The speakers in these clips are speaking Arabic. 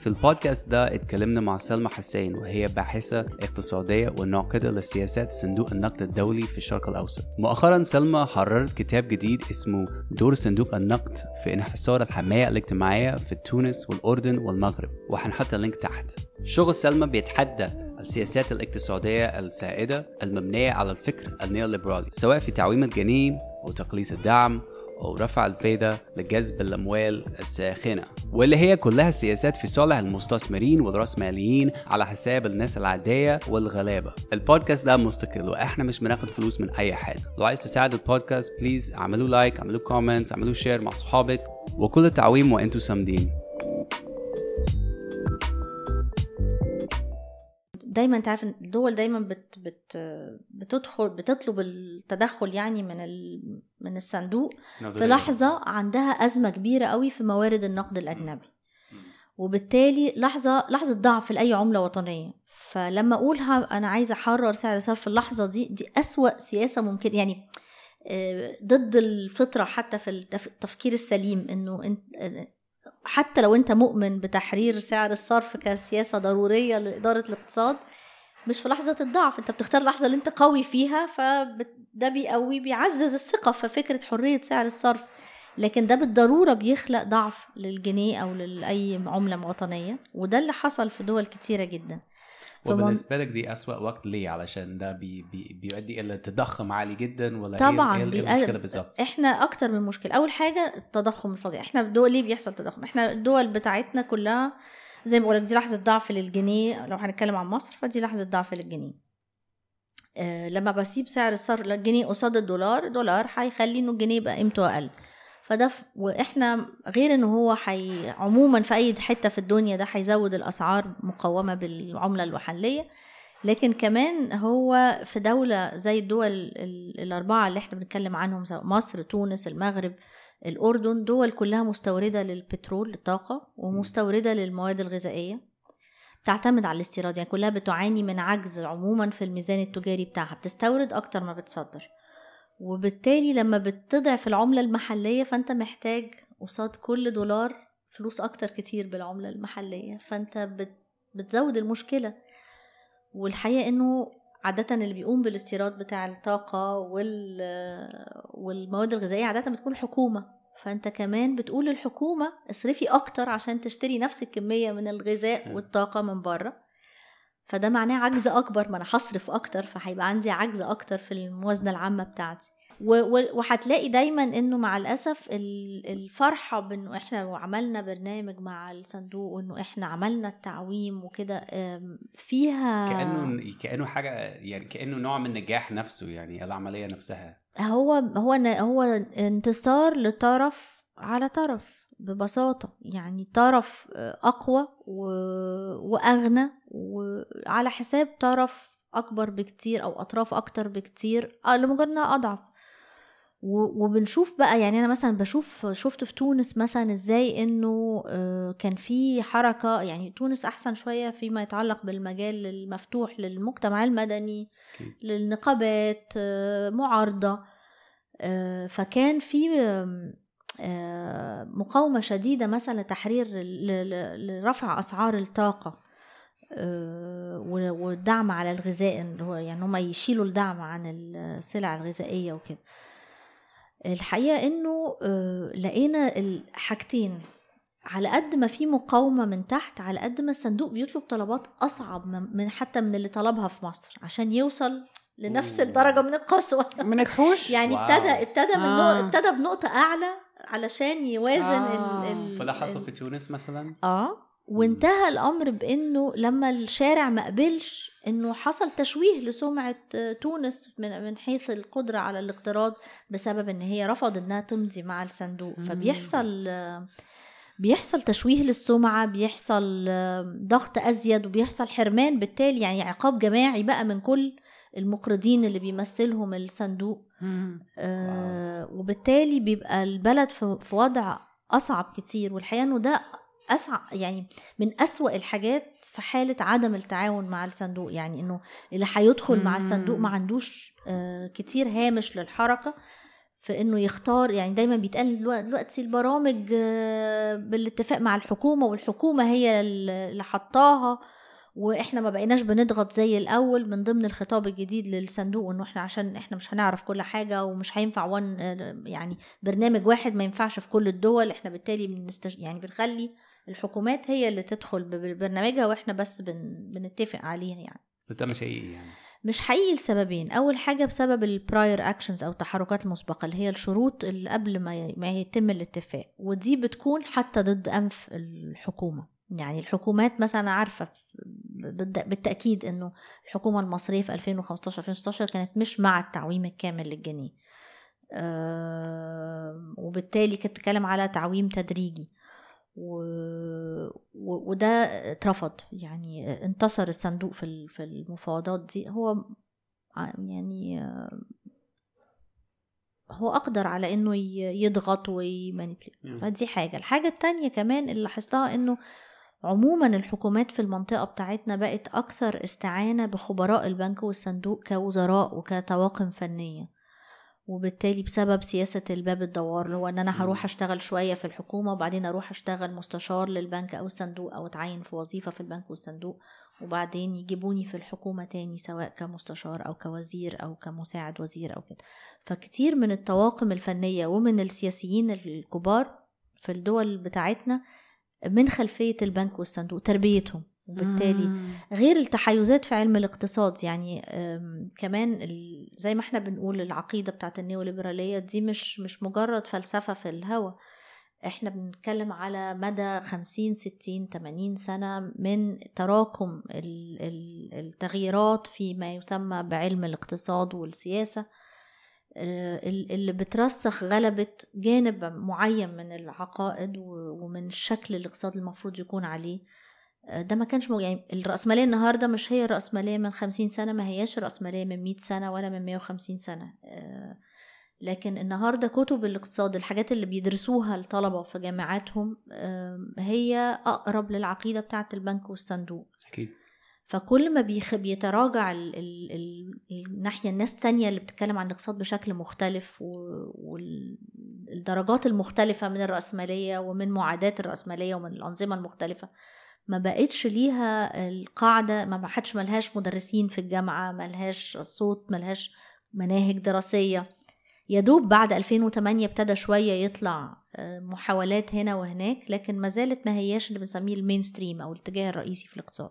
في البودكاست ده اتكلمنا مع سلمى حسين وهي باحثة اقتصادية وناقدة لسياسات صندوق النقد الدولي في الشرق الأوسط. مؤخرا سلمى حررت كتاب جديد اسمه دور صندوق النقد في انحسار الحماية الاجتماعية في تونس والأردن والمغرب وهنحط ال link تحت. شغل سلمى بيتحدى السياسات الاقتصادية السائدة المبنية على الفكر النيوليبرالي سواء في تعويم الجنيه أو تقليص الدعم أو رفع الفايدة لجذب الأموال الساخنة واللي هي كلها سياسات في صالح المستثمرين والرأسماليين على حساب الناس العادية والغلابة. البودكاست ده مستقل وإحنا مش بناخد فلوس من أي حد لو عايز تساعد ال podcast please اعملوا like اعملوا comments اعملوا share مع صحابك. وكل التعويم وأنتوا سامدين. دايما أنت عارف الدول دايما بت بت بتدخل بتطلب التدخل يعني من ال من الصندوق في لحظة عندها أزمة كبيرة قوي في موارد النقد الأجنبي. وبالتالي لحظة لحظة ضعف لأي عملة وطنية. فلما أقولها أنا عايزة أحرر سعر صرف اللحظة دي دي أسوأ سياسة ممكن يعني آه، ضد الفطرة حتى في التفكير السليم إنه حتى لو انت مؤمن بتحرير سعر الصرف كسياسة ضرورية لإدارة الاقتصاد مش في لحظة الضعف انت بتختار اللحظة اللي انت قوي فيها فده بيقوي بيعزز الثقة في فكرة حرية سعر الصرف. لكن ده بالضرورة بيخلق ضعف للجنيه أو لأي عملة وطنيه وده اللي حصل في دول كتيرة جدا. وبالنسبة لك دي أسوأ وقت ليه؟ علشان ده بي بي بيؤدي إلى تضخم عالي جدا ولا طبعا إيه, إيه المشكلة بالظبط؟ إحنا أكتر من مشكلة. أول حاجة التضخم الفظيع. إحنا الدول ليه بيحصل تضخم؟ إحنا الدول بتاعتنا كلها زي ما بقول لك دي لحظة ضعف للجنيه. لو هنتكلم عن مصر فدي لحظة ضعف للجنيه. أه لما بسيب سعر الصرف للجنيه قصاد الدولار الدولار هيخلي إنه الجنيه يبقى قيمته أقل. فده ف... وإحنا غير ان هو حي... عموما في أي حتة في الدنيا ده هيزود الأسعار مقومة بالعملة المحلية لكن كمان هو في دولة زي الدول الأربعة اللي إحنا بنتكلم عنهم سواء مصر تونس المغرب الأردن دول كلها مستوردة للبترول الطاقة ومستوردة للمواد الغذائية بتعتمد على الاستيراد يعني كلها بتعاني من عجز عموما في الميزان التجاري بتاعها بتستورد أكتر ما بتصدر. وبالتالي لما بتضعف العملة المحلية فأنت محتاج قصاد كل دولار فلوس أكتر كتير بالعملة المحلية فأنت بتزود المشكلة. والحقيقة إنه عادة اللي بيقوم بالاستيراد بتاع الطاقة والمواد الغذائية عادة بتكون الحكومة. فأنت كمان بتقول للحكومة اصرفي أكتر عشان تشتري نفس الكمية من الغذاء والطاقة من بره. فده معناه عجز أكبر ما أنا هصرف أكتر فهيبقى عندي عجز أكتر في الموازنة العامة بتاعتي. وهتلاقي دايما إنه مع الأسف الفرحة بإنه إحنا عملنا برنامج مع الصندوق وإنه إحنا عملنا التعويم وكده فيها كأنه كأنه حاجة يعني كأنه نوع من النجاح نفسه يعني العملية نفسها. هو هو هو انتصار لطرف على طرف. ببساطة يعني طرف أقوى وأغنى وعلى حساب طرف أكبر بكتير أو أطراف أكتر بكتير آه، لمجرد إنها أضعف. وبنشوف بقى يعني أنا مثلا بشوف شفت في تونس مثلا إزاي إنه آه، كان في حركة يعني تونس أحسن شوية فيما يتعلق بالمجال المفتوح للمجتمع المدني للنقابات آه، معارضة فكان في مقاومة شديدة مثلا لتحرير لرفع أسعار الطاقة آه، والدعم على الغذاء اللي هو يعني هم يشيلوا الدعم عن السلع الغذائية وكده. الحقيقة إنه آه، لقينا الحاجتين. على قد ما في مقاومة من تحت على قد ما الصندوق بيطلب طلبات أصعب من حتى من اللي طلبها في مصر عشان يوصل لنفس الدرجة من القسوة. ما نجحوش يعني ابتدى ابتدى من آه. ابتدى بنقطة أعلى علشان يوازن آه. ال فده حصل في تونس مثلا؟ آه. وانتهى الأمر بإنه لما الشارع ما قبلش إنه حصل تشويه لسمعة تونس من من حيث القدرة على الاقتراض بسبب إن هي رفضت إنها تمضي مع الصندوق. فبيحصل بيحصل تشويه للسمعة بيحصل ضغط أزيد وبيحصل حرمان. بالتالي يعني عقاب جماعي بقى من كل المقرضين اللي بيمثلهم الصندوق. آه وبالتالي بيبقى البلد في وضع أصعب كتير والحقيقة إنه ده اسعى يعني من أسوأ الحاجات في حالة عدم التعاون مع الصندوق. يعني إنه اللي هيدخل مع الصندوق ما عندوش آه كتير هامش للحركة في انه يختار يعني دايما بيتقال دلوقتي البرامج آه، بالاتفاق مع الحكومة والحكومة هي اللي حطاها. وإحنا ما بقيناش بنضغط زي الأول من ضمن الخطاب الجديد للصندوق إنه إحنا عشان إحنا مش هنعرف كل حاجة ومش هينفع وان يعني برنامج واحد ما ينفعش في كل الدول إحنا بالتالي بنستج... يعني بنخلي الحكومات هي اللي تدخل ببرنامجها وإحنا بس بن... بنتفق عليها يعني. بس ده مش حقيقي يعني. مش حقيقي لسببين. أول حاجة بسبب البراير اكشنز أو التحركات المسبقه اللي هي الشروط اللي قبل ما ما يتم الاتفاق ودي بتكون حتى ضد أنف الحكومة. يعني الحكومات مثلا عارفة بالتأكيد إنه الحكومة المصرية في 2015 2016 كانت مش مع التعويم الكامل للجنيه. أه وبالتالي كانت بتتكلم على تعويم تدريجي. و... و... وده اترفض. يعني انتصر الصندوق في في المفاوضات دي. هو يعني هو أقدر على إنه يضغط ويمانيبيليت. فدي حاجة. الحاجة التانية كمان اللي لاحظتها إنه عموما الحكومات في المنطقة بتاعتنا بقت أكثر استعانة بخبراء البنك والصندوق كوزراء وكطواقم فنية. وبالتالي بسبب سياسة الباب الدوار اللي هو إن أنا هروح أشتغل شوية في الحكومة وبعدين أروح أشتغل مستشار للبنك أو الصندوق أو أتعين في وظيفة في البنك والصندوق وبعدين يجيبوني في الحكومة تاني سواء كمستشار أو كوزير أو كمساعد وزير أو كده. فكتير من الطواقم الفنية ومن السياسيين الكبار في الدول بتاعتنا من خلفية البنك والصندوق تربيتهم. وبالتالي آه. غير التحيزات في علم الاقتصاد يعني كمان زي ما إحنا بنقول العقيدة بتاعت النيوليبرالية دي مش مش مجرد فلسفة في الهوا. إحنا بنتكلم على مدى خمسين ستين تمانين سنة من تراكم التغييرات في ما يسمى بعلم الاقتصاد والسياسة. اللي بترسخ غلبة جانب معين من العقائد ومن الشكل الاقتصادي المفروض يكون عليه. آه، ده ما كانش مو يعني الرأسمالية النهاردة مش هي الرأسمالية من خمسين سنة ما هياش الرأسمالية من مئة سنة ولا من مية وخمسين سنة. آه، لكن النهاردة كتب الاقتصاد الحاجات اللي بيدرسوها الطلبة في جامعاتهم هي أقرب للعقيدة بتاعة البنك والصندوق. أكيد. فكل ما بيخ بيتراجع ال ال ال الناحية الناس التانية اللي بتتكلم عن الاقتصاد بشكل مختلف والدرجات المختلفة من الرأسمالية ومن معاداة الرأسمالية ومن الأنظمة المختلفة ما بقتش ليها القاعدة ما حدش ملهاش مدرسين في الجامعة ملهاش صوت ملهاش مناهج دراسية. يدوب بعد 2008 ابتدى شوية يطلع آه، محاولات هنا وهناك لكن ما زالت ما هياش اللي بنسميه المين ستريم أو الاتجاه الرئيسي في الاقتصاد.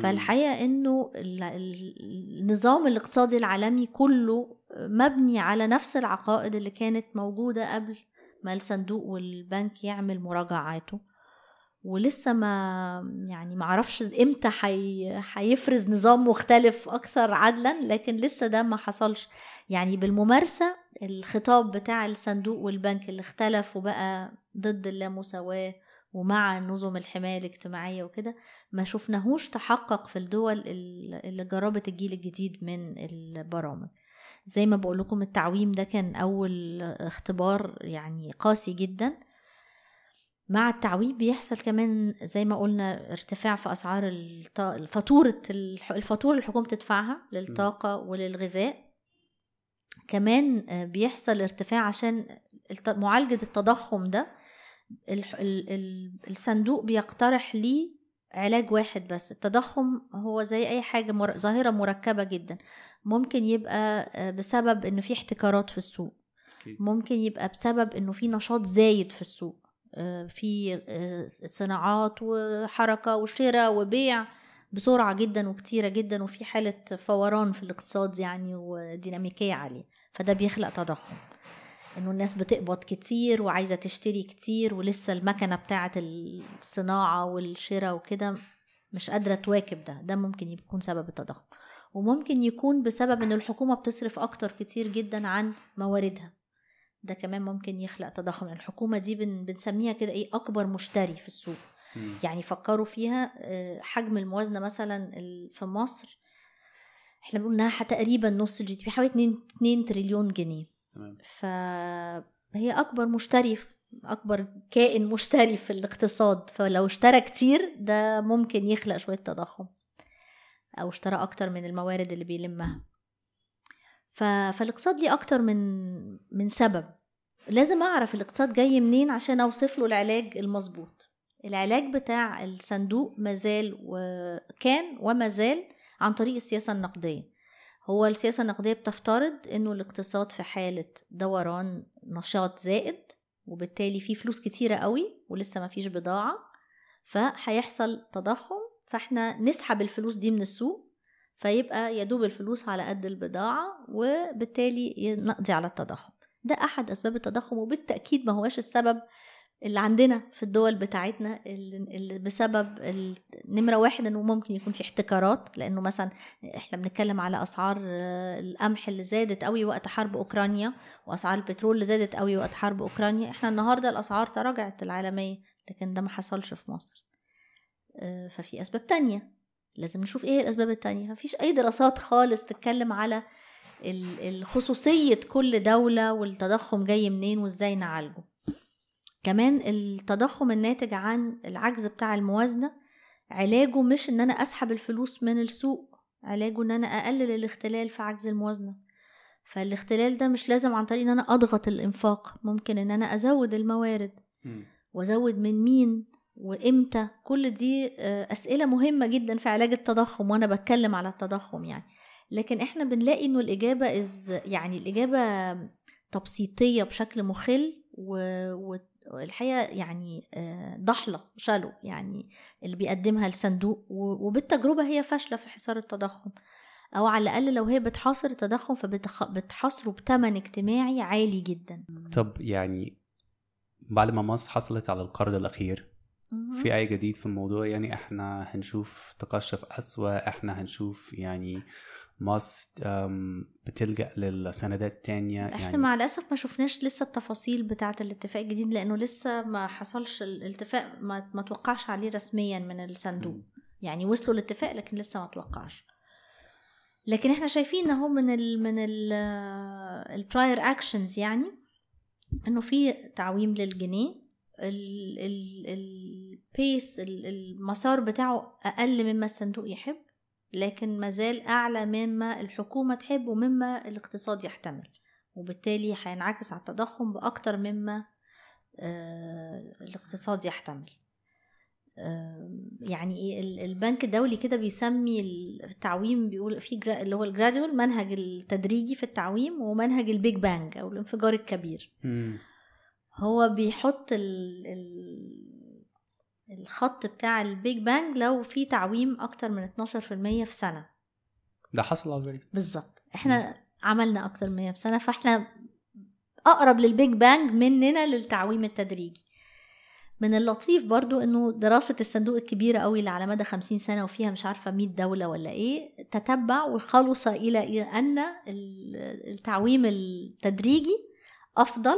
فالحقيقة إنه النظام الاقتصادي العالمي كله مبني على نفس العقائد اللي كانت موجودة قبل ما الصندوق والبنك يعمل مراجعاته. ولسه ما يعني ما أعرفش إمتى حي... نظام مختلف أكثر عدلا لكن لسه ده ما حصلش. يعني بالممارسة الخطاب بتاع الصندوق والبنك اللي اختلف وبقى ضد اللامساواة ومع نظم الحماية الاجتماعية وكده ما شفناهوش تحقق في الدول اللي جربت الجيل الجديد من البرامج. زي ما بقول لكم التعويم ده كان أول اختبار يعني قاسي جدا. مع التعويم بيحصل كمان زي ما قلنا ارتفاع في أسعار الفاتورة الفاتورة اللي الحكومة تدفعها للطاقة وللغذاء. كمان بيحصل ارتفاع عشان معالجة التضخم ده الصندوق بيقترح لي علاج واحد بس. التضخم هو زي أي حاجة مر... ظاهرة مركبة جدا. ممكن يبقى آه، بسبب إنه في احتكارات في السوق. ممكن يبقى بسبب إنه في نشاط زايد في السوق. آه، في آه، صناعات وحركة وشراء وبيع بسرعة جدا وكتيرة جدا وفي حالة فوران في الاقتصاد يعني وديناميكية عالية. فده بيخلق تضخم. إنه الناس بتقبض كتير وعايزة تشتري كتير ولسه المكنة بتاعة الصناعة والشراء وكده مش قادرة تواكب ده. ده ممكن يكون سبب التضخم. وممكن يكون بسبب إن الحكومة بتصرف أكتر كتير جدا عن مواردها. ده كمان ممكن يخلق تضخم. الحكومة دي بنسميها كده إيه؟ أكبر مشتري في السوق. يعني فكروا فيها آه، حجم الموازنة مثلا في مصر إحنا بنقول إنها تقريبا نص ال GDP حوالي 2 2 تريليون جنيه. فهي أكبر مشتري أكبر كائن مشتري في الاقتصاد فلو اشترى كتير ده ممكن يخلق شوية تضخم أو اشترى أكتر من الموارد اللي بيلمها. ف... فالاقتصاد ليه أكتر من من سبب. لازم أعرف الاقتصاد جاي منين عشان أوصف له العلاج المظبوط. العلاج بتاع الصندوق مازال وكان وما زال عن طريق السياسة النقدية. هو السياسة النقدية بتفترض إنه الاقتصاد في حالة دوران نشاط زائد وبالتالي في فلوس كتيرة قوي ولسه ما فيش بضاعة فهيحصل تضخم فإحنا نسحب الفلوس دي من السوق فيبقى يدوب الفلوس على قد البضاعة وبالتالي نقضي على التضخم. ده أحد أسباب التضخم وبالتأكيد ما هواش السبب اللي عندنا في الدول بتاعتنا اللي بسبب نمرة واحد إنه ممكن يكون في احتكارات لأنه مثلا إحنا بنتكلم على أسعار القمح اللي زادت قوي وقت حرب أوكرانيا وأسعار البترول اللي زادت قوي وقت حرب أوكرانيا. إحنا النهارده الأسعار تراجعت العالمية لكن ده ما حصلش في مصر. آه، ففي أسباب تانية. لازم نشوف إيه الأسباب التانية. مفيش أي دراسات خالص تتكلم على الخصوصية كل دولة والتضخم جاي منين وإزاي نعالجه. كمان التضخم الناتج عن العجز بتاع الموازنة علاجه مش إن أنا أسحب الفلوس من السوق علاجه إن أنا أقلل الاختلال في عجز الموازنة. فالاختلال ده مش لازم عن طريق إن أنا أضغط الإنفاق ممكن إن أنا أزود الموارد. وأزود من مين وإمتى؟ كل دي آه، أسئلة مهمة جدا في علاج التضخم وأنا بتكلم على التضخم يعني. لكن إحنا بنلاقي إنه الإجابة إز يعني الإجابة تبسيطية بشكل مخل والحقيقة يعني آه، ضحلة شالو يعني اللي بيقدمها الصندوق وبالتجربة هي فاشلة في حصار التضخم. أو على الأقل لو هي بتحاصر التضخم فبتحاصره بثمن اجتماعي عالي جدا. طب يعني بعد ما مصر حصلت على القرض الأخير في أي جديد في الموضوع؟ يعني إحنا هنشوف تقشف أسوأ إحنا هنشوف يعني مصر بتلجأ للسندات تانية. إحنا يعني مع الأسف ما شفناش لسه التفاصيل بتاعة الاتفاق الجديد لأنه لسه ما حصلش الاتفاق ما, ما توقعش عليه رسميا من الصندوق. يعني وصلوا الاتفاق لكن لسه ما توقعش. لكن إحنا شايفين أهو من ال من ال prior actions يعني إنه في تعويم للجنيه. ال pace المسار بتاعه أقل مما الصندوق يحب. لكن مازال أعلى مما الحكومة تحب ومما الاقتصاد يحتمل. وبالتالي هينعكس على التضخم بأكتر مما آه، الاقتصاد يحتمل. يعني البنك الدولي كده بيسمي التعويم بيقول في اللي هو ال gradual منهج التدريجي في التعويم ومنهج ال big bang أو الانفجار الكبير. هو بيحط ال ال الخط بتاع ال big bang لو في تعويم أكتر من 12% في سنة. ده حصل already بالظبط. إحنا م. عملنا أكتر من في سنة فإحنا أقرب لل big bang مننا للتعويم التدريجي. من اللطيف برضو إنه دراسة الصندوق الكبيرة قوي اللي على مدى خمسين سنة وفيها مش عارفة مئة دولة ولا إيه تتبع وخلص إلى أن التعويم التدريجي أفضل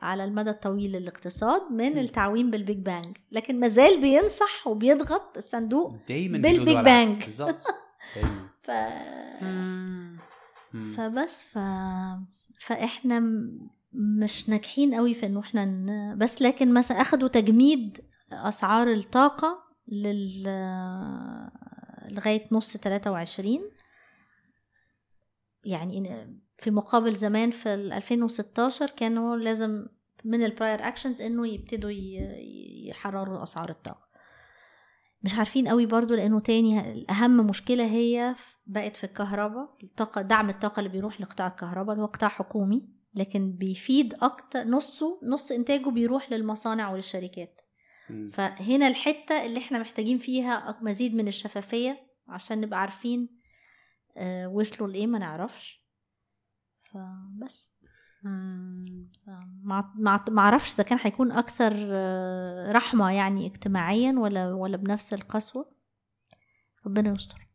على المدى الطويل للاقتصاد من التعويم بال big bang. لكن مازال بينصح وبيضغط الصندوق دايما بال big bang. بالظبط. ف... فبس ف... فإحنا مش ناجحين قوي في انه إحنا ن... بس لكن مثلا أخدوا تجميد أسعار الطاقة لل لغاية نص 23 يعني في مقابل زمان في 2016 كانوا لازم من البراير اكشنز إنه يبتدوا يحرروا أسعار الطاقة. مش عارفين قوي برضو لأنه تاني أهم مشكلة هي بقت في الكهرباء. الطاقة دعم الطاقة اللي بيروح لقطاع الكهرباء اللي هو قطاع حكومي لكن بيفيد أكتر نصه نص إنتاجه بيروح للمصانع وللشركات. فهنا الحتة اللي إحنا محتاجين فيها مزيد من الشفافية عشان نبقى عارفين آه، وصلوا لإيه ما نعرفش. فبس ما ما أعرفش إذا كان هيكون أكثر آه، رحمة يعني اجتماعيا ولا ولا بنفس القسوة. ربنا يستر.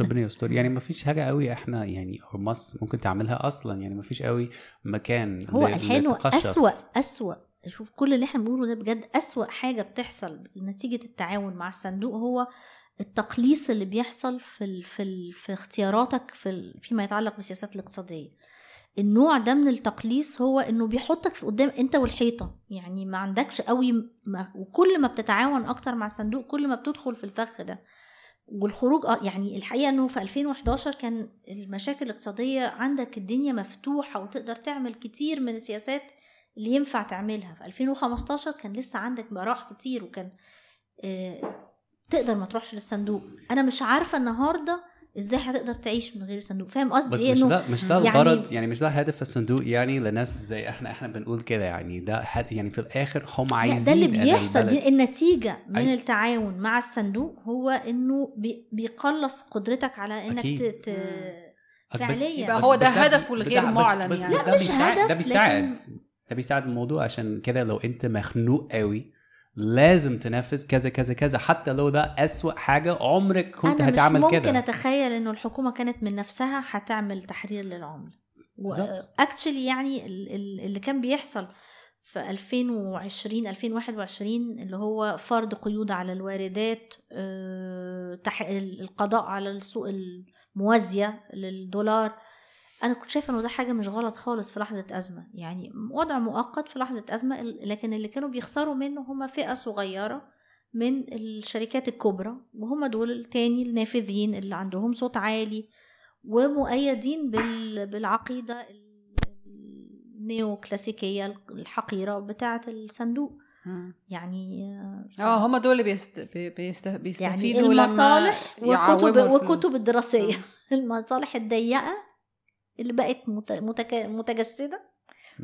ربنا يستر. يعني ما فيش حاجة قوي إحنا يعني مصر ممكن تعملها أصلا. يعني ما فيش قوي مكان هو الحلو أسوأ أسوأ. شوف كل اللي إحنا بنقوله ده بجد أسوأ حاجة بتحصل نتيجه التعاون مع الصندوق هو التقليص اللي بيحصل في ال في ال في اختياراتك في فيما يتعلق بالسياسات الاقتصادية. النوع ده من التقليص هو إنه بيحطك في قدام أنت والحيطة. يعني ما عندكش قوي ما وكل ما بتتعاون أكتر مع الصندوق كل ما بتدخل في الفخ ده. والخروج آه يعني الحقيقة إنه في 2011 كان المشاكل الاقتصادية عندك الدنيا مفتوحة وتقدر تعمل كتير من السياسات اللي ينفع تعملها. في 2015 كان لسه عندك براح كتير وكان آه تقدر ما تروحش للصندوق. أنا مش عارفة النهارده إزاي هتقدر تعيش من غير الصندوق. فاهم قصدي بس إيه؟ مش إنه ده مش ده يعني- الغرض يعني مش ده هدف الصندوق يعني لناس زي إحنا إحنا بنقول كده يعني. ده يعني في الآخر هم عايزين ده اللي بيحصل. دي النتيجة من أي. التعاون مع الصندوق هو إنه بي- بيقلص قدرتك على إنك أكيد. ت... فعليا. يبقى بس- هو ده هدفه الغير معلن بس- يعني. بس لا، ده مش هدف، ده بيساعد. لكن- ده بيساعد الموضوع. عشان كده لو أنت مخنوق قوي لازم تنفذ كذا كذا كذا. حتى لو ده أسوأ حاجة عمرك كنت مش هتعمل ممكن كده. أتخيل إنه الحكومة كانت من نفسها هتعمل تحرير للعملة. اكشلي يعني ال- ال- اللي كان بيحصل في 2020 2021 اللي هو فرض قيود على الواردات آه، القضاء على السوق الموازية للدولار أنا كنت شايفة إنه ده حاجة مش غلط خالص في لحظة أزمة. يعني وضع مؤقت في لحظة أزمة لكن اللي كانوا بيخسروا منه هم فئة صغيرة من الشركات الكبرى وهم دول التاني النافذين اللي عندهم صوت عالي ومؤيدين بال... بالعقيدة ال- ال neo كلاسيكيه الحقيرة بتاعة الصندوق. يعني آه هم دول اللي بيست... بي- بيست... بيستفيدوا يعني لما المصالح يعوموا وكتب. وكتب الدراسية. المصالح الضيقة اللي بقت مت... متك... متجسدة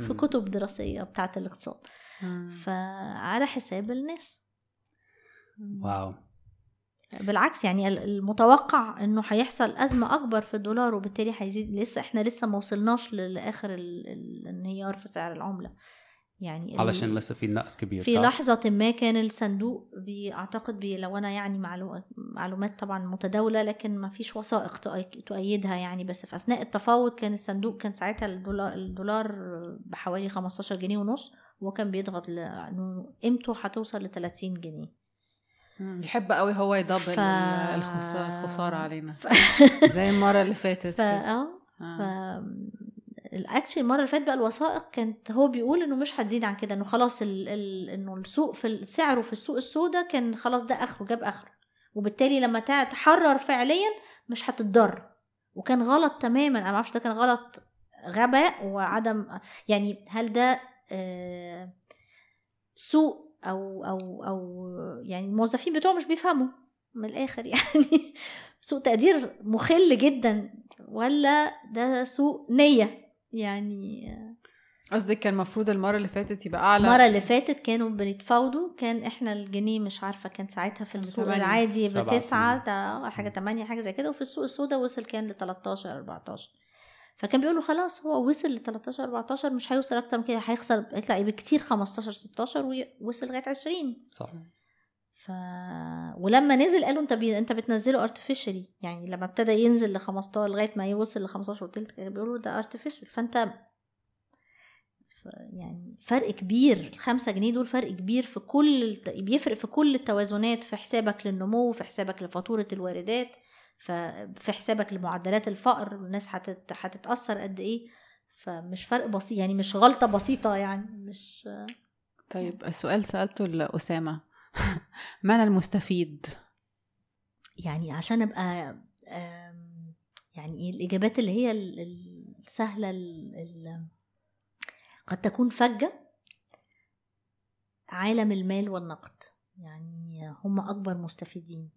في. كتب دراسية بتاعة الاقتصاد. فعلى حساب الناس. واو. بالعكس يعني ال- المتوقع إنه هيحصل أزمة أكبر في الدولار وبالتالي هيزيد. لسه إحنا لسه ما وصلناش لآخر ال- ال- الانهيار في سعر العملة. يعني علشان لسه في نقص كبير في صح؟ لحظة ما كان الصندوق بيعتقد بي لو أنا يعني معلو- معلومات طبعا متداولة لكن ما فيش وثائق تؤي- تؤيدها يعني بس في أثناء التفاوض كان الصندوق كان ساعتها الدولار, الدولار بحوالي 15 جنيه ونص وهو كان بيضغط ل- إنه قيمته هتوصل ل 30 جنيه. يحب قوي هو يدبل ف... الخسارة, الخسارة علينا ف... زي المرة اللي فاتت ف... كده. آه ف... الاكشن المرة اللي فاتت بقى الوثائق كانت هو بيقول إنه مش هتزيد عن كده إنه خلاص ال... ال... إنه السوق في سعره في السوق السوداء كان خلاص ده آخره جاب آخره. وبالتالي لما تحرر فعليا مش هتتضر. وكان غلط تماما أنا معرفش ده كان غلط غباء وعدم يعني هل ده آه، سوء أو أو أو يعني الموظفين بتوعه مش بيفهموا من الآخر يعني سوء تقدير مخل جدا ولا ده سوء نية؟ يعني قصدك كان المفروض المرة اللي فاتت يبقى أعلى؟ المرة اللي فاتت كانوا بنتفاوضوا كان إحنا الجنيه مش عارفة كان ساعتها في السوق. العادي بتسعة تا- حاجة 8 حاجة زي كده وفي السوق السوداء وصل كان ل 13 14 فكان بيقولوا خلاص هو وصل ل 13 14 مش هيوصل أكتر من كده هيخسر هيطلع يبقى كتير 15 16 ووصل لغاية 20 صح. ولما نزل قالوا انت بي... انت بتنزله artificially يعني لما ابتدى ينزل ل 15 لغاية ما يوصل ل 15 وتلت بيقولوا ده artificial فانت ف... يعني فرق كبير الخمسة جنيه دول فرق كبير في كل. بيفرق في كل التوازنات في حسابك للنمو في حسابك لفاتورة الواردات. في حسابك لمعدلات الفقر الناس هتت... هتتأثر قد إيه فمش فرق بسيط يعني مش غلطة بسيطة يعني مش طيب السؤال سألته لأسامة من المستفيد؟ يعني عشان أبقى يعني إيه الإجابات اللي هي ال- ال- السهلة ال- ال- قد تكون فجة. عالم المال والنقد. يعني هم أكبر مستفيدين.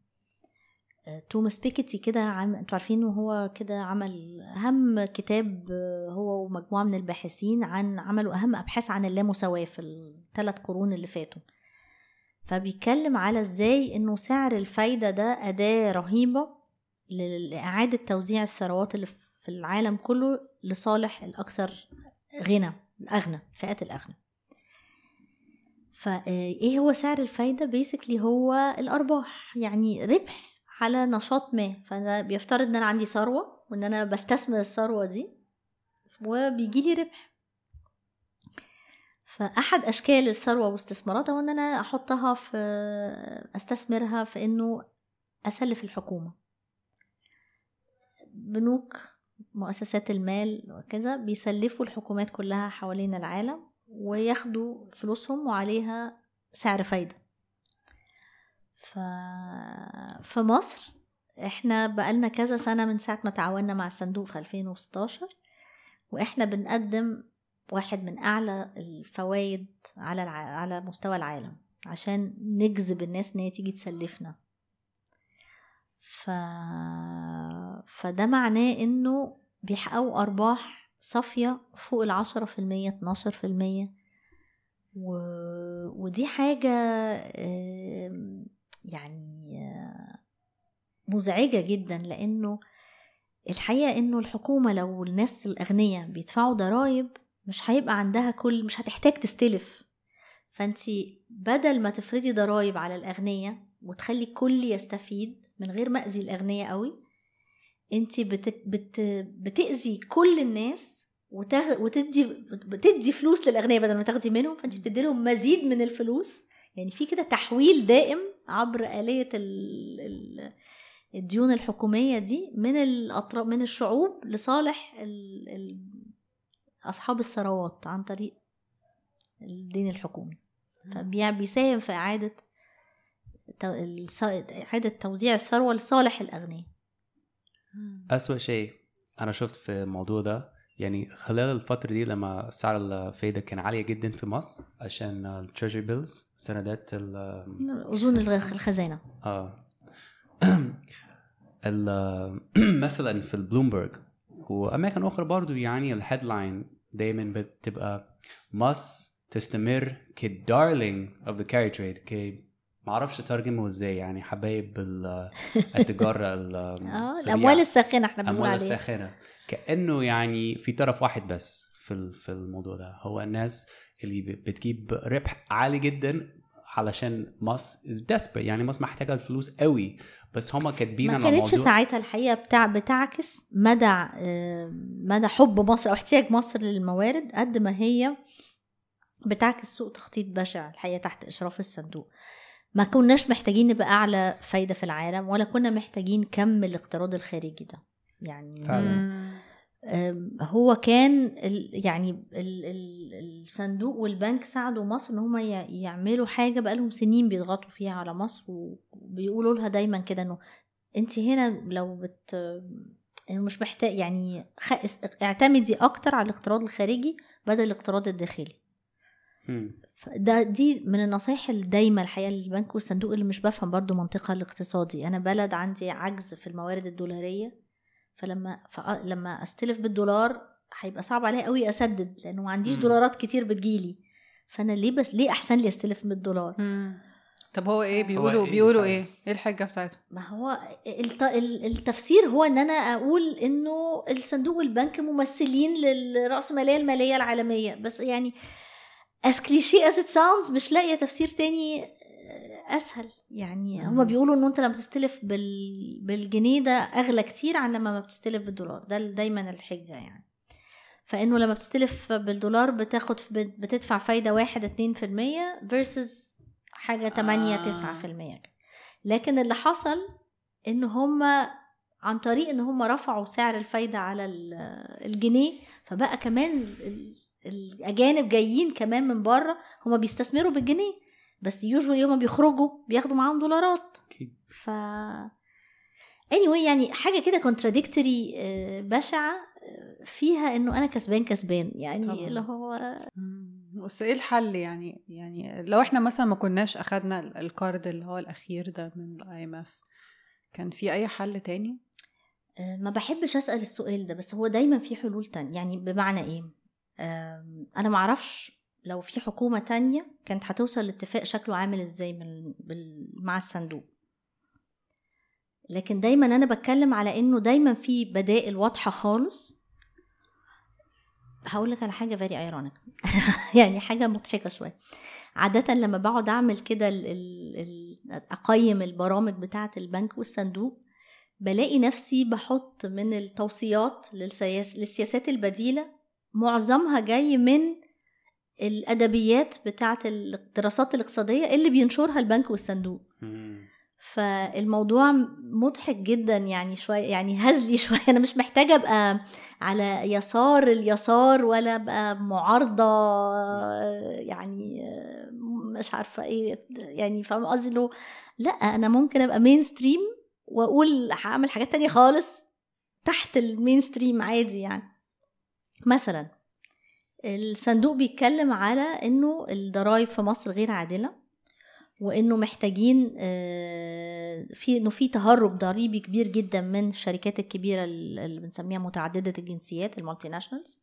آه، توماس بيكيتي كده عم... أنتوا عارفين هو كده عمل أهم كتاب آه، هو ومجموعة من الباحثين عن عملوا أهم أبحاث عن اللامساواة في الثلاث قرون اللي فاتوا. فبيتكلم على إزاي إنه سعر الفايدة ده أداة رهيبة لإعادة توزيع الثروات اللي في العالم كله لصالح الأكثر غنى الأغنى فئات الأغنى. فايه هو سعر الفايدة؟ بيسكلي هو الأرباح يعني ربح على نشاط ما. فانا بيفترض إن أنا عندي ثروة وإن أنا بستثمر الثروة دي وبيجي لي ربح. فأحد أشكال الثروة واستثماراتها هو إن أنا أحطها في أستثمرها في إنه أسلف الحكومة. بنوك مؤسسات المال وكذا بيسلفوا الحكومات كلها حوالين العالم وياخدوا فلوسهم وعليها سعر فايدة. ف... في مصر إحنا بقالنا كذا سنة من ساعة ما تعاوننا مع الصندوق في 2016 وإحنا بنقدم واحد من أعلى الفوائد على الع... على مستوى العالم عشان نجذب الناس إن هي تيجي تسلفنا. ف... فده معناه إنه بيحققوا أرباح صافية فوق العشرة في المية اتناشر في المية. و... ودي حاجة يعني مزعجة جدا لأنه الحقيقة إنه الحكومة لو الناس الأغنياء بيدفعوا ضرايب مش هيبقى عندها كل مش هتحتاج تستلف. فانتي بدل ما تفرضي ضرايب على الأغنياء وتخلي الكل يستفيد من غير ما أذي الأغنياء قوي انت بت... بت... بتأذي كل الناس وتغ... وتدي بتدي فلوس للأغنياء بدل ما تاخدي منهم فانت بتدي لهم مزيد من الفلوس. يعني في كده تحويل دائم عبر آلية ال... ال... الديون الحكومية دي من الأطراف من الشعوب لصالح ال... أصحاب الثروات عن طريق الدين الحكومي. فبيساهم في إعادة إعادة توزيع الثروة لصالح الأغنياء. أسوأ شيء أنا شفت في الموضوع ده يعني خلال الفترة دي لما سعر الفايدة كان عالية جدا في مصر عشان ال treasury bills سندات أذون الخزانة. آه. مثلا في البلومبرج وأماكن أخرى برضو يعني ال headline دايما بتبقى مصر تستمر ك darling of the carry trade كي ما أعرفش اترجمه إزاي يعني حبايب التجارة آه الأموال الساخنة إحنا بنقول الأموال الساخنة. كأنه يعني في طرف واحد بس في في الموضوع ده. هو الناس اللي بتجيب ربح عالي جدا علشان مصر از يعني مصر محتاجة الفلوس قوي. بس هما كاتبين ما كانتش ساعتها الحقيقة بتاع بتعكس مدى مدى حب مصر أو احتياج مصر للموارد قد ما هي بتعكس سوء تخطيط بشع الحقيقة تحت إشراف الصندوق. ما كناش محتاجين نبقى أعلى فايدة في العالم ولا كنا محتاجين كم الاقتراض الخارجي ده. يعني فعلا. هو كان يعني ال ال الصندوق والبنك ساعدوا مصر إن هم يعملوا حاجة بقالهم سنين بيضغطوا فيها على مصر وبيقولوا لها دايما كده إنه انت هنا لو بت مش محتاج يعني اعتمدي أكتر على الاقتراض الخارجي بدل الاقتراض الداخلي. ده دي من النصايح الدايمة الحقيقة للبنك والصندوق اللي مش بفهم برضو منطقها الاقتصادي. أنا بلد عندي عجز في الموارد الدولارية. فلما لما أستلف بالدولار هيبقى صعب عليا قوي أسدد لأنه ما عنديش دولارات كتير بتجيلي. فأنا ليه بس ليه أحسن لي أستلف بالدولار؟ طب هو إيه؟ بيقولوا إيه بيقولوا إيه؟ إيه الحجه بتاعته؟ ما هو التفسير هو إن أنا أقول إنه الصندوق والبنك ممثلين للراسماليه المالية العالمية. بس يعني as cliché as it sounds مش لاقية تفسير تاني أسهل. يعني هما بيقولوا ان أنت لما بتستلف بال... بالجنيه ده أغلى كتير عن لما ما بتستلف بالدولار. ده دايما الحجة يعني. فإنه لما بتستلف بالدولار بتاخد بتدفع فايدة واحد اتنين في المية versus حاجة تمانية آه. تسعة في المية لكن اللي حصل ان هما عن طريق إن هما رفعوا سعر الفايدة على الجنيه فبقى كمان الأجانب جايين كمان من بره هما بيستثمروا بالجنيه. بس يوجوالي هما بيخرجوا بياخدوا معاهم دولارات. ف anyway يعني حاجة كده كونتراديكتوري آه، بشعة آه، فيها إنه أنا كسبان كسبان. يعني. اللي هو بس إيه الحل يعني؟ يعني لو إحنا مثلا ما كناش أخدنا القرض اللي هو الأخير ده من ال IMF كان في أي حل تاني؟ آه، ما بحبش أسأل السؤال ده بس هو دايما في حلول تانية. يعني بمعنى إيه؟ أنا معرفش لو في حكومة تانية كانت هتوصل لاتفاق شكله عامل إزاي من مع الصندوق. لكن دايما أنا بتكلم على إنه دايما في بدائل واضحة خالص. هقول لك على حاجة very ironic يعني حاجة مضحكة شوية. عادة لما بقعد أعمل كده أقيم البرامج بتاعة البنك والصندوق بلاقي نفسي بحط من التوصيات للسياسات البديلة معظمها جاي من الأدبيات بتاعه الدراسات الاقتصادية اللي بينشرها البنك والصندوق. فالموضوع مضحك جدا يعني شوية يعني هزلي شوية. أنا مش محتاجة أبقى على يسار اليسار ولا أبقى معارضة يعني مش عارفة إيه يعني فاهم قصدي؟ لأ أنا ممكن أبقى mainstream وأقول هعمل حاجات تانية خالص تحت ال mainstream عادي يعني. مثلا الصندوق بيتكلم على إنه الضرايب في مصر غير عادلة وإنه محتاجين آه، في إنه في تهرب ضريبي كبير جدا من الشركات الكبيرة اللي بنسميها متعددة الجنسيات ال multinationals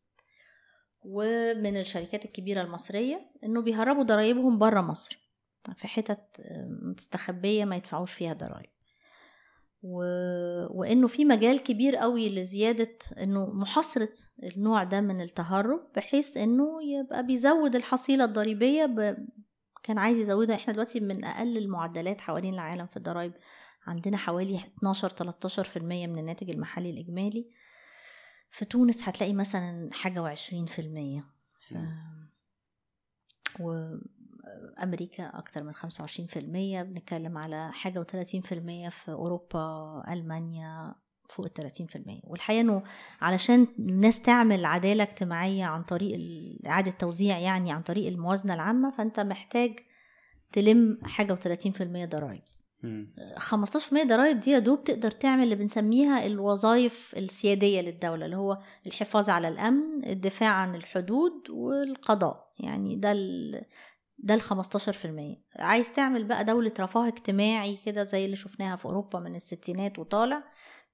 ومن الشركات الكبيرة المصرية إنه بيهربوا ضرايبهم بره مصر في حتت مستخبية ما يدفعوش فيها ضرايب. و... وإنه في مجال كبير قوي لزيادة إنه محاصرة النوع ده من التهرب بحيث إنه يبقى بيزود الحصيلة الضريبية ب... كان عايز يزودها. إحنا دلوقتي من أقل المعدلات حوالين العالم في الضرايب عندنا حوالي 12 13% من الناتج المحلي الإجمالي. في تونس هتلاقي مثلا حاجة وعشرين في المية. وأمريكا أكتر من خمسة وعشرين في المية بنتكلم على حاجة وثلاثين في المية في أوروبا ألمانيا فوق الثلاثين في المية. والحقيقة أنه علشان الناس تعمل عدالة اجتماعية عن طريق إعادة توزيع يعني عن طريق الموازنة العامة فأنت محتاج تلم حاجة وثلاثين في المية ضرائب 15% ضرائب دي يا دوب تقدر تعمل اللي بنسميها الوظائف السيادية للدولة اللي هو الحفاظ على الأمن الدفاع عن الحدود والقضاء. يعني ده ال ده ال 15% عايز تعمل بقى دولة رفاه اجتماعي كده زي اللي شفناها في أوروبا من الستينات وطالع